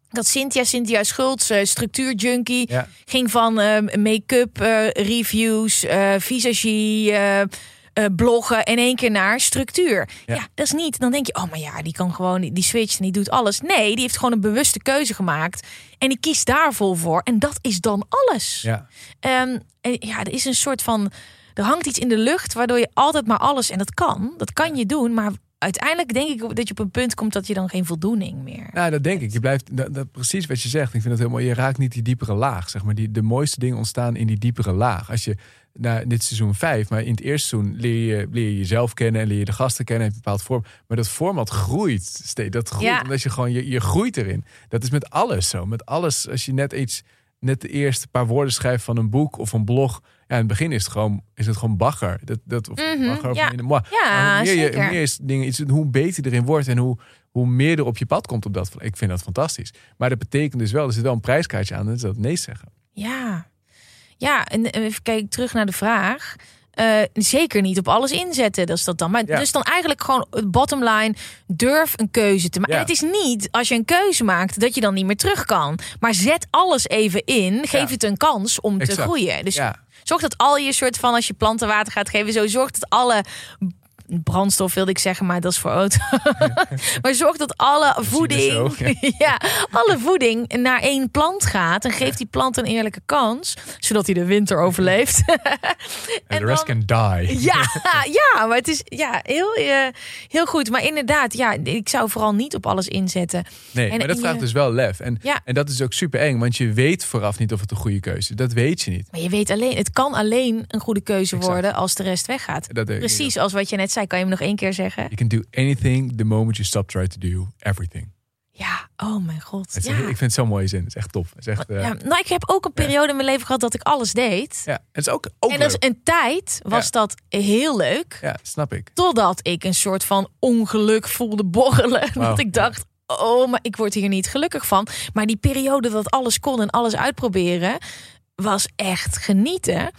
dat Cynthia, Cynthia Schultz, eh, structuurjunkie, Ja. ging van ehm, make-up eh, reviews, eh visagie, eh, bloggen in één keer naar structuur. Ja. Ja. dat is niet. Dan denk je, oh, maar ja, die kan gewoon, die switcht en die doet alles. Nee, die heeft gewoon een bewuste keuze gemaakt en die kiest daar vol voor. En dat is dan alles. Ja. Ehm, en ja, er is een soort van. Er hangt iets in de lucht waardoor je altijd maar alles. En dat kan. Dat kan je doen. Maar uiteindelijk denk ik dat je op een punt komt dat je dan geen voldoening meer. Nou, dat denk ik. Je blijft dat, dat, precies wat je zegt. Ik vind dat heel mooi. Je raakt niet die diepere laag, zeg maar. Die, de mooiste dingen ontstaan in die diepere laag. Als je nou, dit seizoen 5, maar in het eerste seizoen leer je, leer je jezelf kennen en leer je de gasten kennen. Heeft een bepaald vorm. Maar dat format groeit steeds. Dat groeit Ja. omdat je gewoon je, je groeit erin. Dat is met alles zo. Met alles. Als je net iets, net de eerste paar woorden schrijft van een boek of een blog. Ja, in het begin is het gewoon, is het gewoon bagger. Dat, dat, of Mhm, bagger of ja. Ja, hoe meer, je, hoe meer is dingen, iets, hoe beter je erin wordt en hoe, hoe meer er op je pad komt op dat. Ik vind dat fantastisch. Maar dat betekent dus wel, er zit wel een prijskaartje aan. Dat is dat nee zeggen. Ja. Ja, en even kijken terug naar de vraag. Eh, zeker niet op alles inzetten, dat is dat dan. Maar Ja. dus dan eigenlijk gewoon het bottom line. Durf een keuze te maken. Ja. En het is niet als je een keuze maakt dat je dan niet meer terug kan. Maar zet alles even in. Geef Ja. het een kans om te groeien. Dus zorg dat al je soort van als je planten water gaat geven, zo zorg dat alle brandstof wilde ik zeggen, maar dat is voor auto. maar zorg dat alle voeding, ja. alle voeding naar één plant gaat en geeft die plant een eerlijke kans, zodat hij de winter overleeft. En the rest can die. Ja, ja, maar het is ja, heel, eh, heel goed. Maar inderdaad, ja, ik zou vooral niet op alles inzetten. Nee, En maar dat vraagt je- dus wel lef. En, Ja. en dat is ook super eng, want je weet vooraf niet of het een goede keuze is. Dat weet je niet. Maar je weet alleen, het kan alleen een goede keuze Exact. worden als de rest weggaat. Precies als wat je net zei. Kan je me nog één keer zeggen? You can do anything the moment you stop trying to do everything. Ja, oh mijn god. Ja. Ik vind het zo'n mooie zin. Het is echt tof. Het is echt, eh, Ja, nou, ik heb ook een periode in mijn leven gehad dat ik alles deed. ja. Het is ook, ook en dat is een tijd was Ja. dat heel leuk. Ja, snap ik. Totdat ik een soort van ongeluk voelde borrelen. Wauw. Dat ik dacht, oh, maar ik word hier niet gelukkig van. Maar die periode dat alles kon en alles uitproberen, was echt genieten.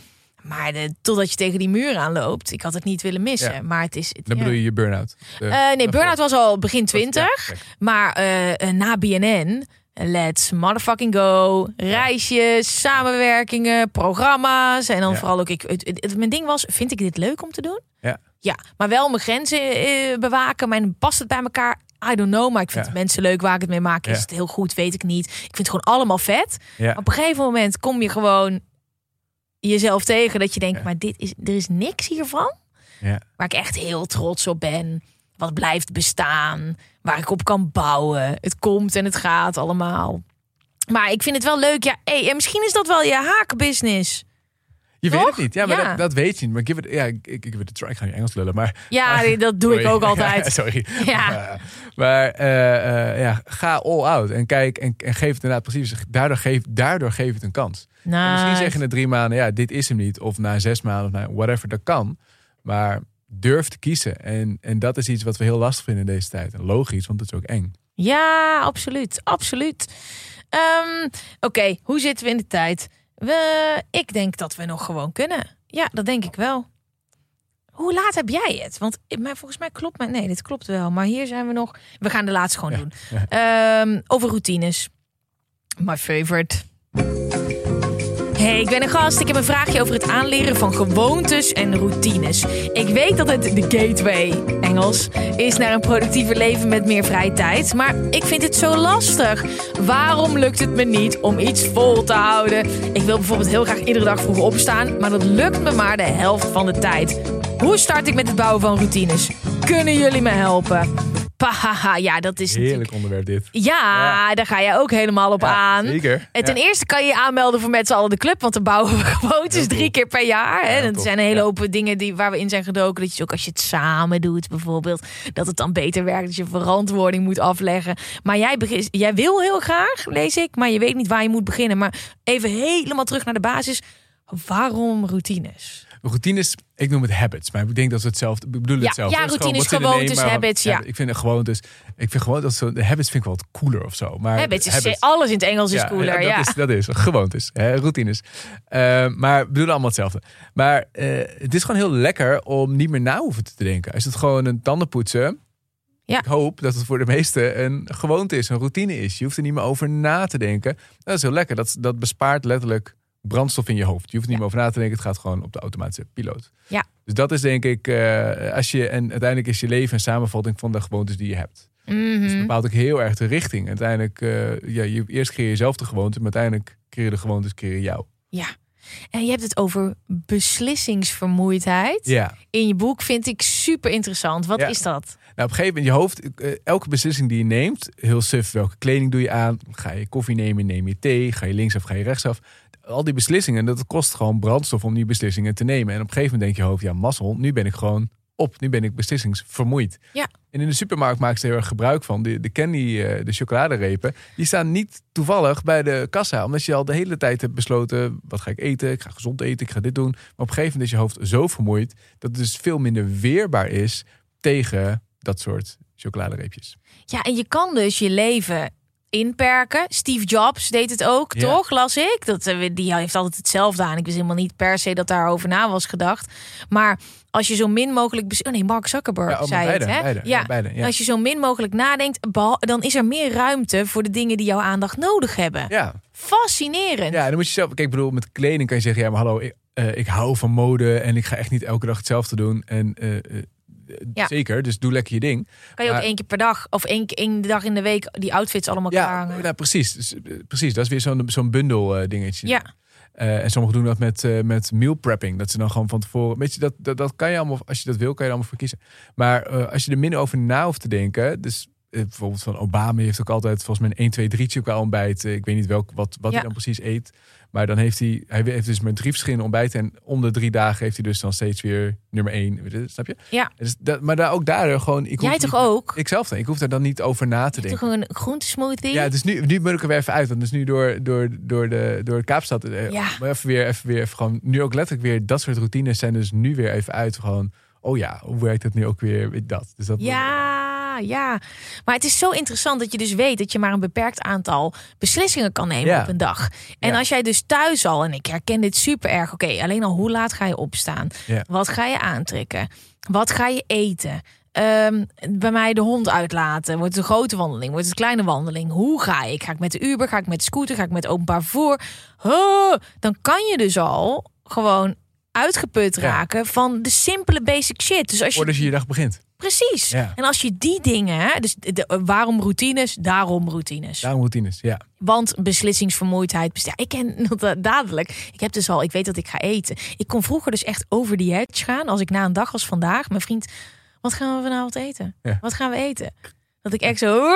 Maar de, totdat je tegen die muur aanloopt, ik had het niet willen missen. Ja. Maar het is. Het, Dan ja. bedoel je je burn-out. De- Eh, nee, burn-out was al begin Ja, 20. kijk. Maar eh, eh, na BNN, let's motherfucking go. Reisjes, samenwerkingen, programma's. En dan vooral ook, ik, het, mijn ding was, vind ik dit leuk om te doen? Ja. Ja, maar wel mijn grenzen eh, bewaken. Maar past het bij elkaar? I don't know, maar ik vind Ja. mensen leuk waar ik het mee maak. Is Ja. het heel goed? Weet ik niet. Ik vind het gewoon allemaal vet. Ja. Op een gegeven moment kom je gewoon jezelf tegen dat je denkt, Ja. maar dit is, er is niks hiervan Ja. waar ik echt heel trots op ben. Wat blijft bestaan, waar ik op kan bouwen. Het komt en het gaat allemaal. Maar ik vind het wel leuk. Ja, hey, en misschien is dat wel je haakbusiness. Je weet het niet. Ja, maar Ja. Dat, dat weet je niet. Maar give it, ja, ik, ik, give it a try. Ik ga niet Engels lullen, maar... Ja, dat doe ik ook altijd. Sorry. Ja. Eh, maar eh, eh, ja, ga all out. En kijk en, en geef het inderdaad precies. Daardoor geef, daardoor geef het een kans. Nou, misschien zeg je na drie maanden, ja, dit is hem niet. Of na zes maanden, of na whatever, dat kan. Maar durf te kiezen. En, en dat is iets wat we heel lastig vinden in deze tijd. En logisch, want het is ook eng. Ja, absoluut. Absoluut. Ehm, Oké, hoe zitten we in de tijd? We, ik denk dat we nog gewoon kunnen. Ja, dat denk ik wel. Hoe laat heb jij het? Want eh, maar volgens mij klopt mij. Nee, dit klopt wel. Maar hier zijn we nog. We gaan de laatste gewoon doen. Ehm, over routines. My favorite. Hey, ik ben een gast. Ik heb een vraagje over het aanleren van gewoontes en routines. Ik weet dat het de gateway, Engels, is naar een productiever leven met meer vrije tijd. Maar ik vind het zo lastig. Waarom lukt het me niet om iets vol te houden? Ik wil bijvoorbeeld heel graag iedere dag vroeg opstaan, maar dat lukt me maar de helft van de tijd. Hoe start ik met het bouwen van routines? Kunnen jullie me helpen? Pahaha, ja, dat is natuurlijk... Heerlijk onderwerp dit. Ja, daar ga jij ook helemaal op Ja, aan. Zeker. En ten Ja. eerste kan je je aanmelden voor met z'n allen de club. Want dan bouwen we gewoontes drie keer per jaar. Hè. Dat tof. zijn een hele hoop dingen die, waar we in zijn gedoken. Dat je ook als je het samen doet bijvoorbeeld. Dat het dan beter werkt. Dat je verantwoording moet afleggen. Maar jij, begint, jij wil heel graag, lees ik. Maar je weet niet waar je moet beginnen. Maar even helemaal terug naar de basis. Waarom routines? Routines, ik noem het habits, maar ik denk dat ze hetzelfde. Ik bedoel Ja, hetzelfde. ja, is gewoon routines, name, gewoontes, habits, ja. Ik vind gewoontes. Ik vind gewoon dat zo. De habits vind ik wel wat cooler of zo. Maar Habits is, alles in het Engels is cooler. ja, Ja, dat, Is, dat is gewoontes, hè, routines. Eh, maar we bedoelen allemaal hetzelfde. Maar eh, het is gewoon heel lekker om niet meer na hoeven te denken. Als het gewoon een tandenpoetsen. Ja. Ik hoop dat het voor de meesten een gewoonte is, een routine is. Je hoeft er niet meer over na te denken. Dat is heel lekker. Dat, dat bespaart letterlijk brandstof in je hoofd. Je hoeft er niet meer over na te denken. Het gaat gewoon op de automatische piloot. Ja. Dus dat is denk ik, eh, als je, en uiteindelijk is je leven een samenvatting van de gewoontes die je hebt. Mhm. Dus het bepaalt ook heel erg de richting. Uiteindelijk, eh, ja, je, eerst creëer je zelf de gewoonte, maar uiteindelijk creëer de gewoontes, creëer jou. ja. En je hebt het over beslissingsvermoeidheid. Ja. In je boek vind ik super interessant. Wat Ja. is dat? Nou, op een gegeven moment, je hoofd, eh, elke beslissing die je neemt, heel suf, welke kleding doe je aan? Ga je koffie nemen, neem je thee? Ga je linksaf, ga je rechtsaf? Al die beslissingen, dat kost gewoon brandstof om die beslissingen te nemen. En op een gegeven moment denk je hoofd, ja, mazzel, nu ben ik gewoon op. Nu ben ik beslissingsvermoeid. Ja. En in de supermarkt maken ze heel erg gebruik van. De, de candy, eh, de chocoladerepen, die staan niet toevallig bij de kassa. Omdat je al de hele tijd hebt besloten, wat ga ik eten? Ik ga gezond eten, ik ga dit doen. Maar op een gegeven moment is je hoofd zo vermoeid, dat het dus veel minder weerbaar is tegen dat soort chocoladereepjes. Ja, en je kan dus je leven inperken. Steve Jobs deed het ook, Ja. toch? Las ik. Dat, eh, die heeft altijd hetzelfde aan. Ik wist helemaal niet per se dat daarover na was gedacht. Maar als je zo min mogelijk... Oh nee, Mark Zuckerberg Ja, oh, zei beide, het, hè? beide, ja, beide, ja. Als je zo min mogelijk nadenkt, dan is er meer ruimte voor de dingen die jouw aandacht nodig hebben. Ja, Fascinerend. ja, dan moet je zelf. Kijk, ik bedoel, met kleding kan je zeggen: ja, maar hallo, ik, eh, ik hou van mode en ik ga echt niet elke dag hetzelfde doen. En eh, Ja. Zeker, dus doe lekker je ding. Kan je ook één keer per dag of één, één dag in de week die outfits allemaal Ja, klaarhangen? nou, precies. Dus, eh, precies. Dat is weer zo'n zo'n bundel eh, dingetje. Ja. Eh, en sommigen doen dat met, eh, met meal prepping. Dat ze dan gewoon van tevoren. Weet je, dat, dat, dat kan je allemaal, als je dat wil, kan je er allemaal voor kiezen. Maar als je er minder over na hoeft te denken. Dus bijvoorbeeld van Obama heeft ook altijd volgens mij een 1, 2, 3 qua ontbijt. Eh, ik weet niet welk, wat, wat Ja. hij dan precies eet. Maar dan heeft hij, hij heeft dus met drie verschillende ontbijten. En om de drie dagen heeft hij dus dan steeds weer nummer één. Snap je? Ja. Dus dat, maar daar ook daar gewoon. Ik Jij toch niet- ook? Ik zelf dan. Ik hoef daar dan niet over na te denken. toch een groentesmoothie? Ja, dus nu, nu moet ik er weer even uit. Want dus nu door, door, door, de, door Kaapstad. eh, Ja. Maar even weer, even weer, even gewoon. Nu ook letterlijk weer dat soort routines zijn dus nu weer even uit. Gewoon, oh ja, hoe werkt het nu ook weer? Dat. Dus dat Ja, ja. Maar het is zo interessant dat je dus weet dat je maar een beperkt aantal beslissingen kan nemen Ja. op een dag. En Ja. als jij dus thuis al, en ik herken dit super erg, oké, alleen al hoe laat ga je opstaan? Ja. Wat ga je aantrekken? Wat ga je eten? Ehm, bij mij de hond uitlaten. Wordt het een grote wandeling? Wordt het een kleine wandeling? Hoe ga ik? Ga ik met de Uber? Ga ik met de scooter? Ga ik met openbaar vervoer? Dan kan je dus al gewoon uitgeput Ja. raken van de simpele basic shit. Dus als je Voordat je je dag begint. Precies. Ja. En als je die dingen, dus de, waarom routines, daarom routines. Daarom routines, ja. Want beslissingsvermoeidheid. best- Ja, ik ken dat dadelijk. Ik heb dus al, ik weet dat ik ga eten. Ik kon vroeger dus echt over die hedge gaan. Als ik na een dag als vandaag, mijn vriend, wat gaan we vanavond eten? Ja. Wat gaan we eten? Dat ik echt zo.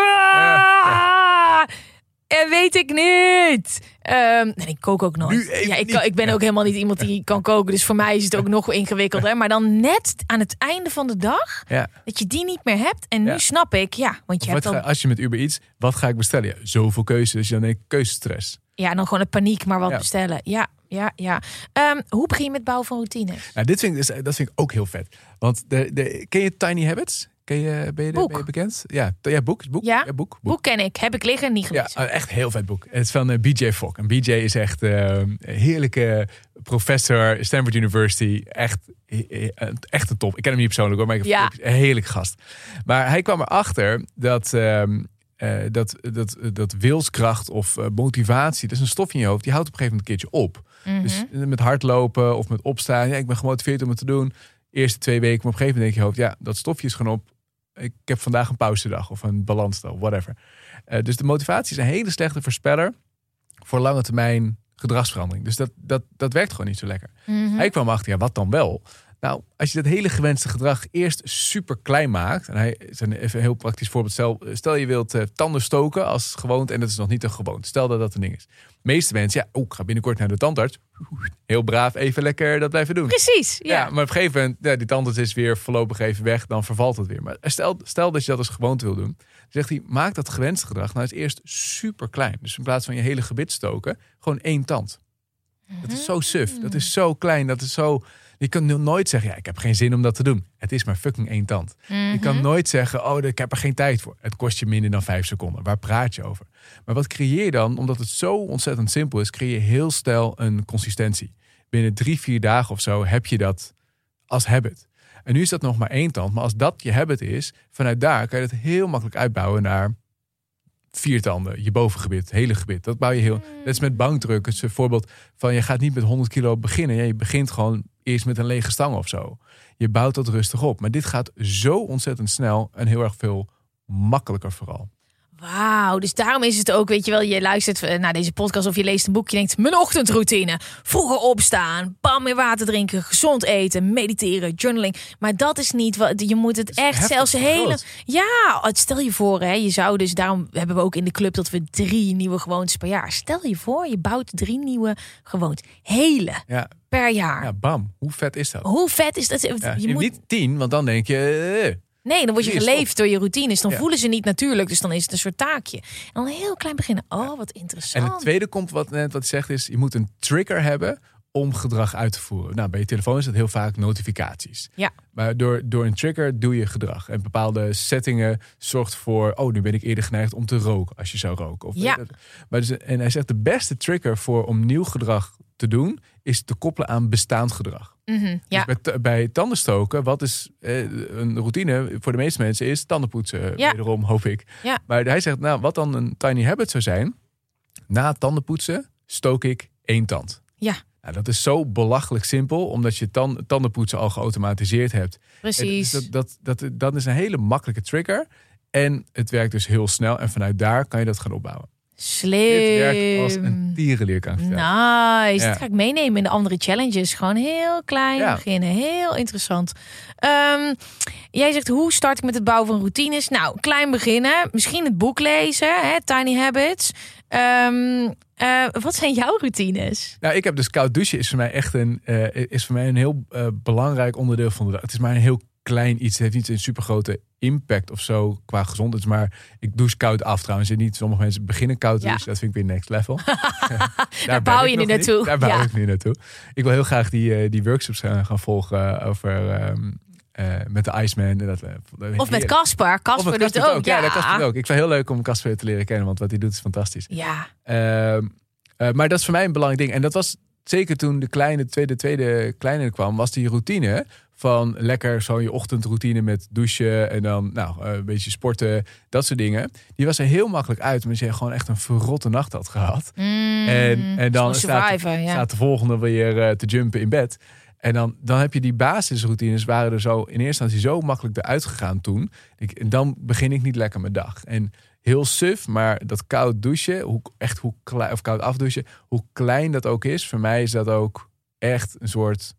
En weet ik niet. Ehm, en ik kook ook nooit. Ja, ik, kan, ik ben ook helemaal niet iemand die kan koken. Dus voor mij is het ook nog ingewikkelder. Maar dan net aan het einde van de dag, ja. dat je die niet meer hebt. En nu Ja. snap ik, ja, want je hebt dan, ga- als je met Uber iets, wat ga ik bestellen? Ja, zoveel keuzes, dus je dan denkt keuzestress. ja, dan gewoon een paniek, maar wat bestellen. Ja, ja, ja. Ehm, hoe begin je met bouwen van routines? Nou, dit vind ik, dus- dat vind ik ook heel vet. Want de, de, ken je Tiny Habits? Ken je, ben, je, Boek. ben je bekend? Ja, ja boek. boek Ja. boek, boek. Boek ken ik, heb ik liggen, niet Ja, gelezen. echt een heel vet boek. Het is van eh, BJ Fogg. En BJ is echt eh, een heerlijke professor, Stanford University. Echt, eh, echt een top. Ik ken hem niet persoonlijk hoor, maar ik heb Ja. een heerlijk gast. Maar hij kwam erachter dat, ehm, eh, dat, dat, dat wilskracht of motivatie, dat is een stof in je hoofd, die houdt op een gegeven moment een keertje op. Mhm. Dus met hardlopen of met opstaan. Ja, ik ben gemotiveerd om het te doen. Eerste twee weken, maar op een gegeven moment denk je hoofd, ja, dat stofje is gewoon op. Ik heb vandaag een pauzedag of een balansdag, whatever. Eh, dus de motivatie is een hele slechte voorspeller voor lange termijn gedragsverandering. Dus dat, dat, dat werkt gewoon niet zo lekker. Mhm. Hij kwam achter, ja, wat dan wel? Nou, als je dat hele gewenste gedrag eerst super klein maakt. En hij is een even een heel praktisch voorbeeld. Stel, stel je wilt eh, tanden stoken als gewoonte. En dat is nog niet een gewoonte. Stel dat dat een ding is. De meeste mensen, ja, oh, ik ga binnenkort naar de tandarts. Heel braaf, even lekker dat blijven doen. Precies, ja. Ja, maar op een gegeven moment, ja, die tandarts is weer voorlopig even weg, dan vervalt het weer. Maar stel, stel dat je dat als gewoonte wil doen, zegt hij, maak dat gewenste gedrag nou eens eerst super klein. Dus in plaats van je hele gebit stoken, gewoon één tand. Dat is zo suf, dat is zo klein, dat is zo... Je kan no- nooit zeggen, ja, ik heb geen zin om dat te doen. Het is maar fucking één tand. Je kan nooit zeggen, oh, ik heb er geen tijd voor. Het kost je minder dan vijf seconden. Waar praat je over? Maar wat creëer je dan? Omdat het zo ontzettend simpel is, creëer je heel snel een consistentie. Binnen drie, vier dagen of zo heb je dat als habit. En nu is dat nog maar één tand. Maar als dat je habit is, vanuit daar kan je het heel makkelijk uitbouwen naar vier tanden. Je bovengebit, hele gebit. Dat bouw je heel... Dat is met bankdruk. Het is een voorbeeld van je gaat niet met 100 kilo beginnen. Ja, je begint gewoon eerst met een lege stang of zo. Je bouwt dat rustig op. Maar dit gaat zo ontzettend snel en heel erg veel makkelijker vooral. Wauw, dus daarom is het ook, weet je wel, je luistert eh, naar deze podcast of je leest een boek, je denkt, mijn ochtendroutine, vroeger opstaan, bam meer water drinken, gezond eten, mediteren, journaling. Maar dat is niet wat, je moet het echt zelfs hele, ja, stel je voor, hè, je zou dus, daarom hebben we ook in de club dat we drie nieuwe gewoontes per jaar. Stel je voor, je bouwt drie nieuwe gewoontes, hele Ja, per jaar. ja bam. Hoe vet is dat? Hoe vet is dat? Ja, je je moet, Niet tien, want dan denk je... nee, dan word je geleefd door je routines. Dan Ja. voelen ze niet natuurlijk, dus dan is het een soort taakje. En dan heel klein beginnen. Oh, wat interessant. En het tweede komt wat net wat zegt is, je moet een trigger hebben om gedrag uit te voeren. Nou, bij je telefoon is dat heel vaak notificaties. Ja. Maar door, door een trigger doe je gedrag. En bepaalde settingen zorgt voor, oh, nu ben ik eerder geneigd om te roken als je zou roken. Of Ja. Maar dus, en hij zegt de beste trigger voor om nieuw gedrag te doen, is te koppelen aan bestaand gedrag. Mhm, ja. Dus bij, t- bij tandenstoken, wat is eh, een routine voor de meeste mensen, is tandenpoetsen. Ja. Wederom, hoop ik. Ja. Maar hij zegt, nou, wat dan een tiny habit zou zijn, na tandenpoetsen stook ik één tand. Ja. Nou, dat is zo belachelijk simpel, omdat je tan tandenpoetsen al geautomatiseerd hebt. Precies. Dat, dat, dat, dat is een hele makkelijke trigger. En het werkt dus heel snel. En vanuit daar kan je dat gaan opbouwen. Slim. Dit werkt als een tierenleer kan. Nice. Ja. Dat ga ik meenemen in de andere challenges. Gewoon heel klein Ja. beginnen. Heel interessant. Ehm, jij zegt, hoe start ik met het bouwen van routines? Nou, klein beginnen. Misschien het boek lezen. Hè? Tiny Habits. Ehm, eh, wat zijn jouw routines? Nou, ik heb dus koud douchen is voor mij echt een, eh, is voor mij een heel eh, belangrijk onderdeel van de dag. Het is maar een heel klein iets. Het heeft niet een supergrote impact of zo qua gezondheid. Maar ik douche koud af trouwens. En niet sommige mensen beginnen koud Ja. douchen. Dat vind ik weer next level. Daar, bouw je nu niet. naartoe. Daar bouw Ja. ik nu naartoe. Ik wil heel graag die, eh, die workshops gaan, gaan volgen over ehm, eh, met de Iceman. En dat, eh, Of met. Casper. Casper doet het ook. Ja, Ja, dat ook. Ik vind het heel leuk om Casper te leren kennen. Want wat hij doet is fantastisch. Ja. Ehm, eh, maar dat is voor mij een belangrijk ding. En dat was zeker toen de kleine tweede, tweede kleine kwam, was die routine van lekker zo je ochtendroutine met douchen en dan nou, eh, een beetje sporten, dat soort dingen. Die was er heel makkelijk uit, omdat je gewoon echt een verrotte nacht had gehad. Mm, En, en dan staat, ja. staat de volgende weer eh, te jumpen in bed. En dan, dan heb je die basisroutines waren er zo in eerste instantie zo makkelijk eruit gegaan toen. Ik, en dan begin ik niet lekker mijn dag. En heel suf, maar dat koud douchen, hoe, echt hoe klein, of koud afdouchen, hoe klein dat ook is, voor mij is dat ook echt een soort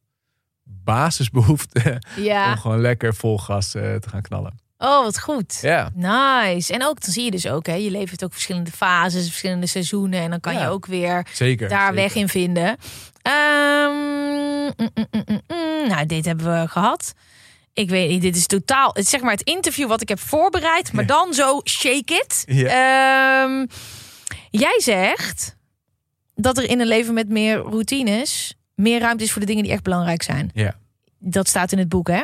basisbehoefte Ja. om gewoon lekker vol gas eh, te gaan knallen. Oh, wat goed. Ja, Nice. En ook, dan zie je dus ook, hè, je leven heeft ook verschillende fases, verschillende seizoenen. En dan kan Ja. je ook weer zeker. daar zeker. weg in vinden. Ehm, mm, mm, mm. Nou, dit hebben we gehad. Ik weet niet, dit is totaal, het is zeg maar het interview wat ik heb voorbereid, maar Ja. dan zo shake it. Ja. Ehm, jij zegt dat er in een leven met meer routines meer ruimte is voor de dingen die echt belangrijk zijn. Ja. Dat staat in het boek, hè?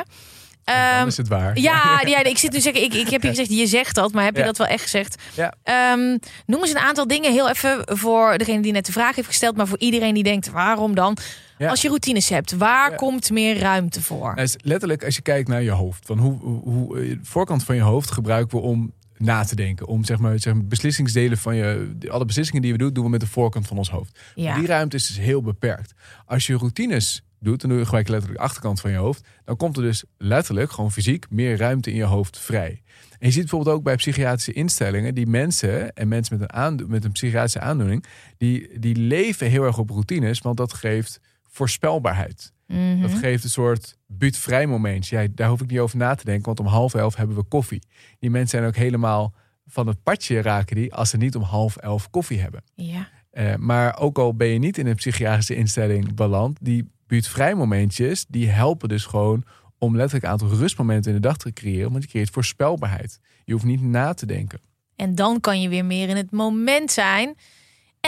Ehm, is het waar. ja, ja, ik zit nu zeggen, ik, ik heb je gezegd, je zegt dat, maar heb je Ja. dat wel echt gezegd? Ja. Ehm, noem eens een aantal dingen, heel even voor degene die net de vraag heeft gesteld, maar voor iedereen die denkt, waarom dan? Ja. Als je routines hebt, waar komt meer ruimte voor? Nou, is letterlijk, als je kijkt naar je hoofd, van hoe, hoe, hoe eh, de voorkant van je hoofd gebruiken we om na te denken. Om zeg maar, zeg maar beslissingsdelen van je, alle beslissingen die we doen, doen we met de voorkant van ons hoofd. Ja. Die ruimte is dus heel beperkt. Als je routines doet, dan doe je gelijk letterlijk de achterkant van je hoofd. Dan komt er dus letterlijk, gewoon fysiek, meer ruimte in je hoofd vrij. En je ziet bijvoorbeeld ook bij psychiatrische instellingen, die mensen en mensen met een, met een psychiatrische aandoening, die, die leven heel erg op routines, want dat geeft voorspelbaarheid. Mhm. Dat geeft een soort buurtvrij momentje. Ja, daar hoef ik niet over na te denken, want om half elf hebben we koffie. Die mensen zijn ook helemaal van het padje raken die als ze niet om half elf koffie hebben. ja. Eh, maar ook al ben je niet in een psychiatrische instelling beland, die buurtvrij momentjes, die helpen dus gewoon om letterlijk een aantal rustmomenten in de dag te creëren. Want je creëert voorspelbaarheid. Je hoeft niet na te denken. En dan kan je weer meer in het moment zijn.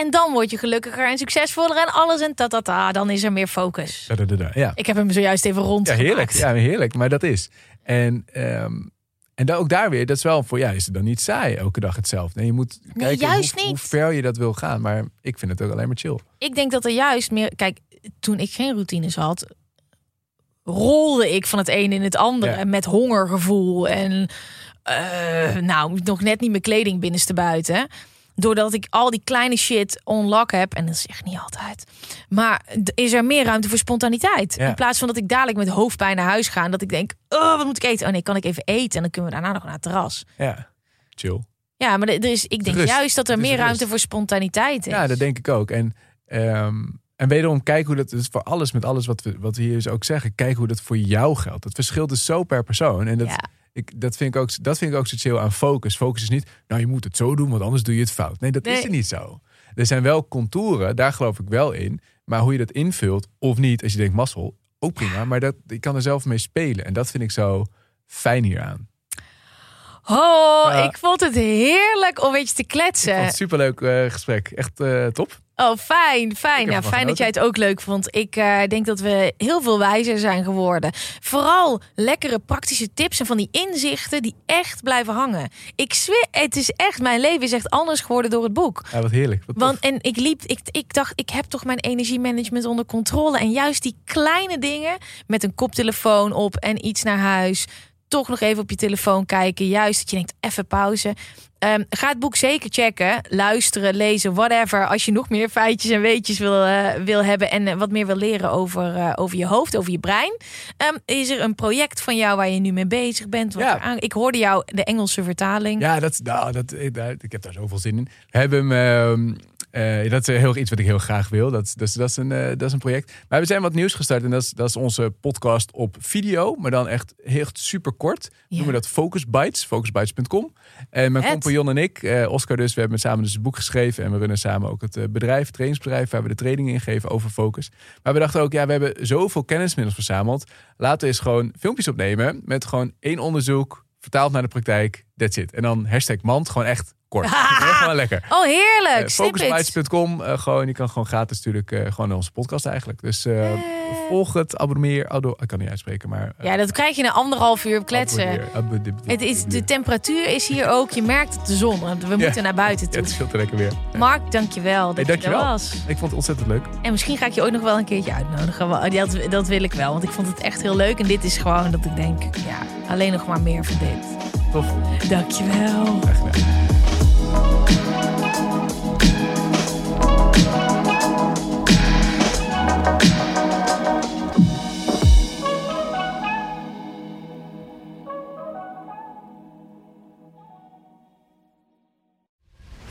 En dan word je gelukkiger en succesvoller en alles en tatata. Dan is er meer focus. Da, da, da, da. Ja. Ik heb hem zojuist even rond. Ja, heerlijk. Ja, heerlijk. Maar dat is. En, ehm, en ook daar weer, dat is wel voor, ja, is het dan niet saai elke dag hetzelfde? Nee, je moet kijken juist hoe, hoe niet. ver je dat wil gaan. Maar ik vind het ook alleen maar chill. Ik denk dat er juist meer. Kijk, toen ik geen routines had, rolde ik van het een in het andere Ja. met hongergevoel en eh, nou nog net niet mijn kleding binnenste buiten. Doordat ik al die kleine shit onlock heb. En dat is echt niet altijd. Maar is er meer ruimte voor spontaniteit. Ja. In plaats van dat ik dadelijk met hoofdpijn naar huis ga. En dat ik denk, oh, wat moet ik eten? Oh nee, kan ik even eten? En dan kunnen we daarna nog naar het terras. Ja, chill. Ja, maar er is, ik denk Rust. juist dat er meer rust. ruimte voor spontaniteit is. Ja, dat denk ik ook. En, ehm, en wederom, kijk hoe dat is voor alles met alles wat we, wat we hier dus ook zeggen. Kijk hoe dat voor jou geldt. Dat verschilt dus zo per persoon. En dat, Ja. ik, dat, vind ik ook, dat vind ik ook zo chill aan focus. Focus is niet, nou je moet het zo doen, want anders doe je het fout. Nee, dat Nee. is er niet zo. Er zijn wel contouren, daar geloof ik wel in. Maar hoe je dat invult of niet, als je denkt mazzel, ook prima. Maar dat, ik kan er zelf mee spelen. En dat vind ik zo fijn hieraan. Oh, ik vond het heerlijk om een beetje te kletsen. superleuk eh, gesprek. Echt eh, top. Oh, fijn, fijn. fijn dat jij het ook leuk vond. Ik eh, denk dat we heel veel wijzer zijn geworden. Vooral lekkere praktische tips en van die inzichten die echt blijven hangen. Ik zweer, het is echt, mijn leven is echt anders geworden door het boek. Ja, wat heerlijk. Wat. Want en ik liep, ik, ik dacht, ik heb toch mijn energiemanagement onder controle. En juist die kleine dingen met een koptelefoon op en iets naar huis. Toch nog even op je telefoon kijken. Juist dat je denkt, even pauze. Um, ga het boek zeker checken, luisteren, lezen, whatever. Als je nog meer feitjes en weetjes wil, uh, wil hebben en uh, wat meer wil leren over, uh, over je hoofd, over je brein. Um, is er een project van jou waar je nu mee bezig bent? Wat Ja. aan, ik hoorde jou de Engelse vertaling. Ja, dat, nou, dat, ik, heb daar zoveel zin in. We hebben hem, eh, dat is heel iets wat ik heel graag wil. Dat, is- dat, is een, eh, dat is een project. Maar we zijn wat nieuws gestart. En dat is, dat is onze podcast op video. Maar dan echt heel super kort. We Ja. noemen dat Focus Bites. Focusbites.com. En mijn compagnon en ik, eh, Oscar dus, we hebben samen dus het boek geschreven. En we runnen samen ook het bedrijf, het trainingsbedrijf. Waar we de trainingen in geven over focus. Maar we dachten ook, ja, we hebben zoveel kennismiddels verzameld. Laten we eens gewoon filmpjes opnemen. Met gewoon één onderzoek. Vertaald naar de praktijk. That's it. En dan hashtag mand. Gewoon echt kort. Gewoon lekker. Oh, heerlijk. Uh. Focusbites.com. gewoon, je kan gewoon gratis natuurlijk eh, gewoon naar onze podcast eigenlijk. Dus volg het, abonneer. Ado, ik kan niet uitspreken, maar... Ja, dat krijg je na anderhalf uur kletsen. abonneer, abonneer. Het is, de temperatuur is hier ook. Je merkt het de zon. We moeten naar buiten Ja, toe. het is veel te lekker weer. Mark, dankjewel dat Hey, je er dankjewel. was. Ik vond het ontzettend leuk. En misschien ga ik je ooit nog wel een keertje uitnodigen. Dat, dat wil ik wel, want ik vond het echt heel leuk. En dit is gewoon dat ik denk, ja, alleen nog maar meer van dit. Tof. Dankjewel. Graag gedaan.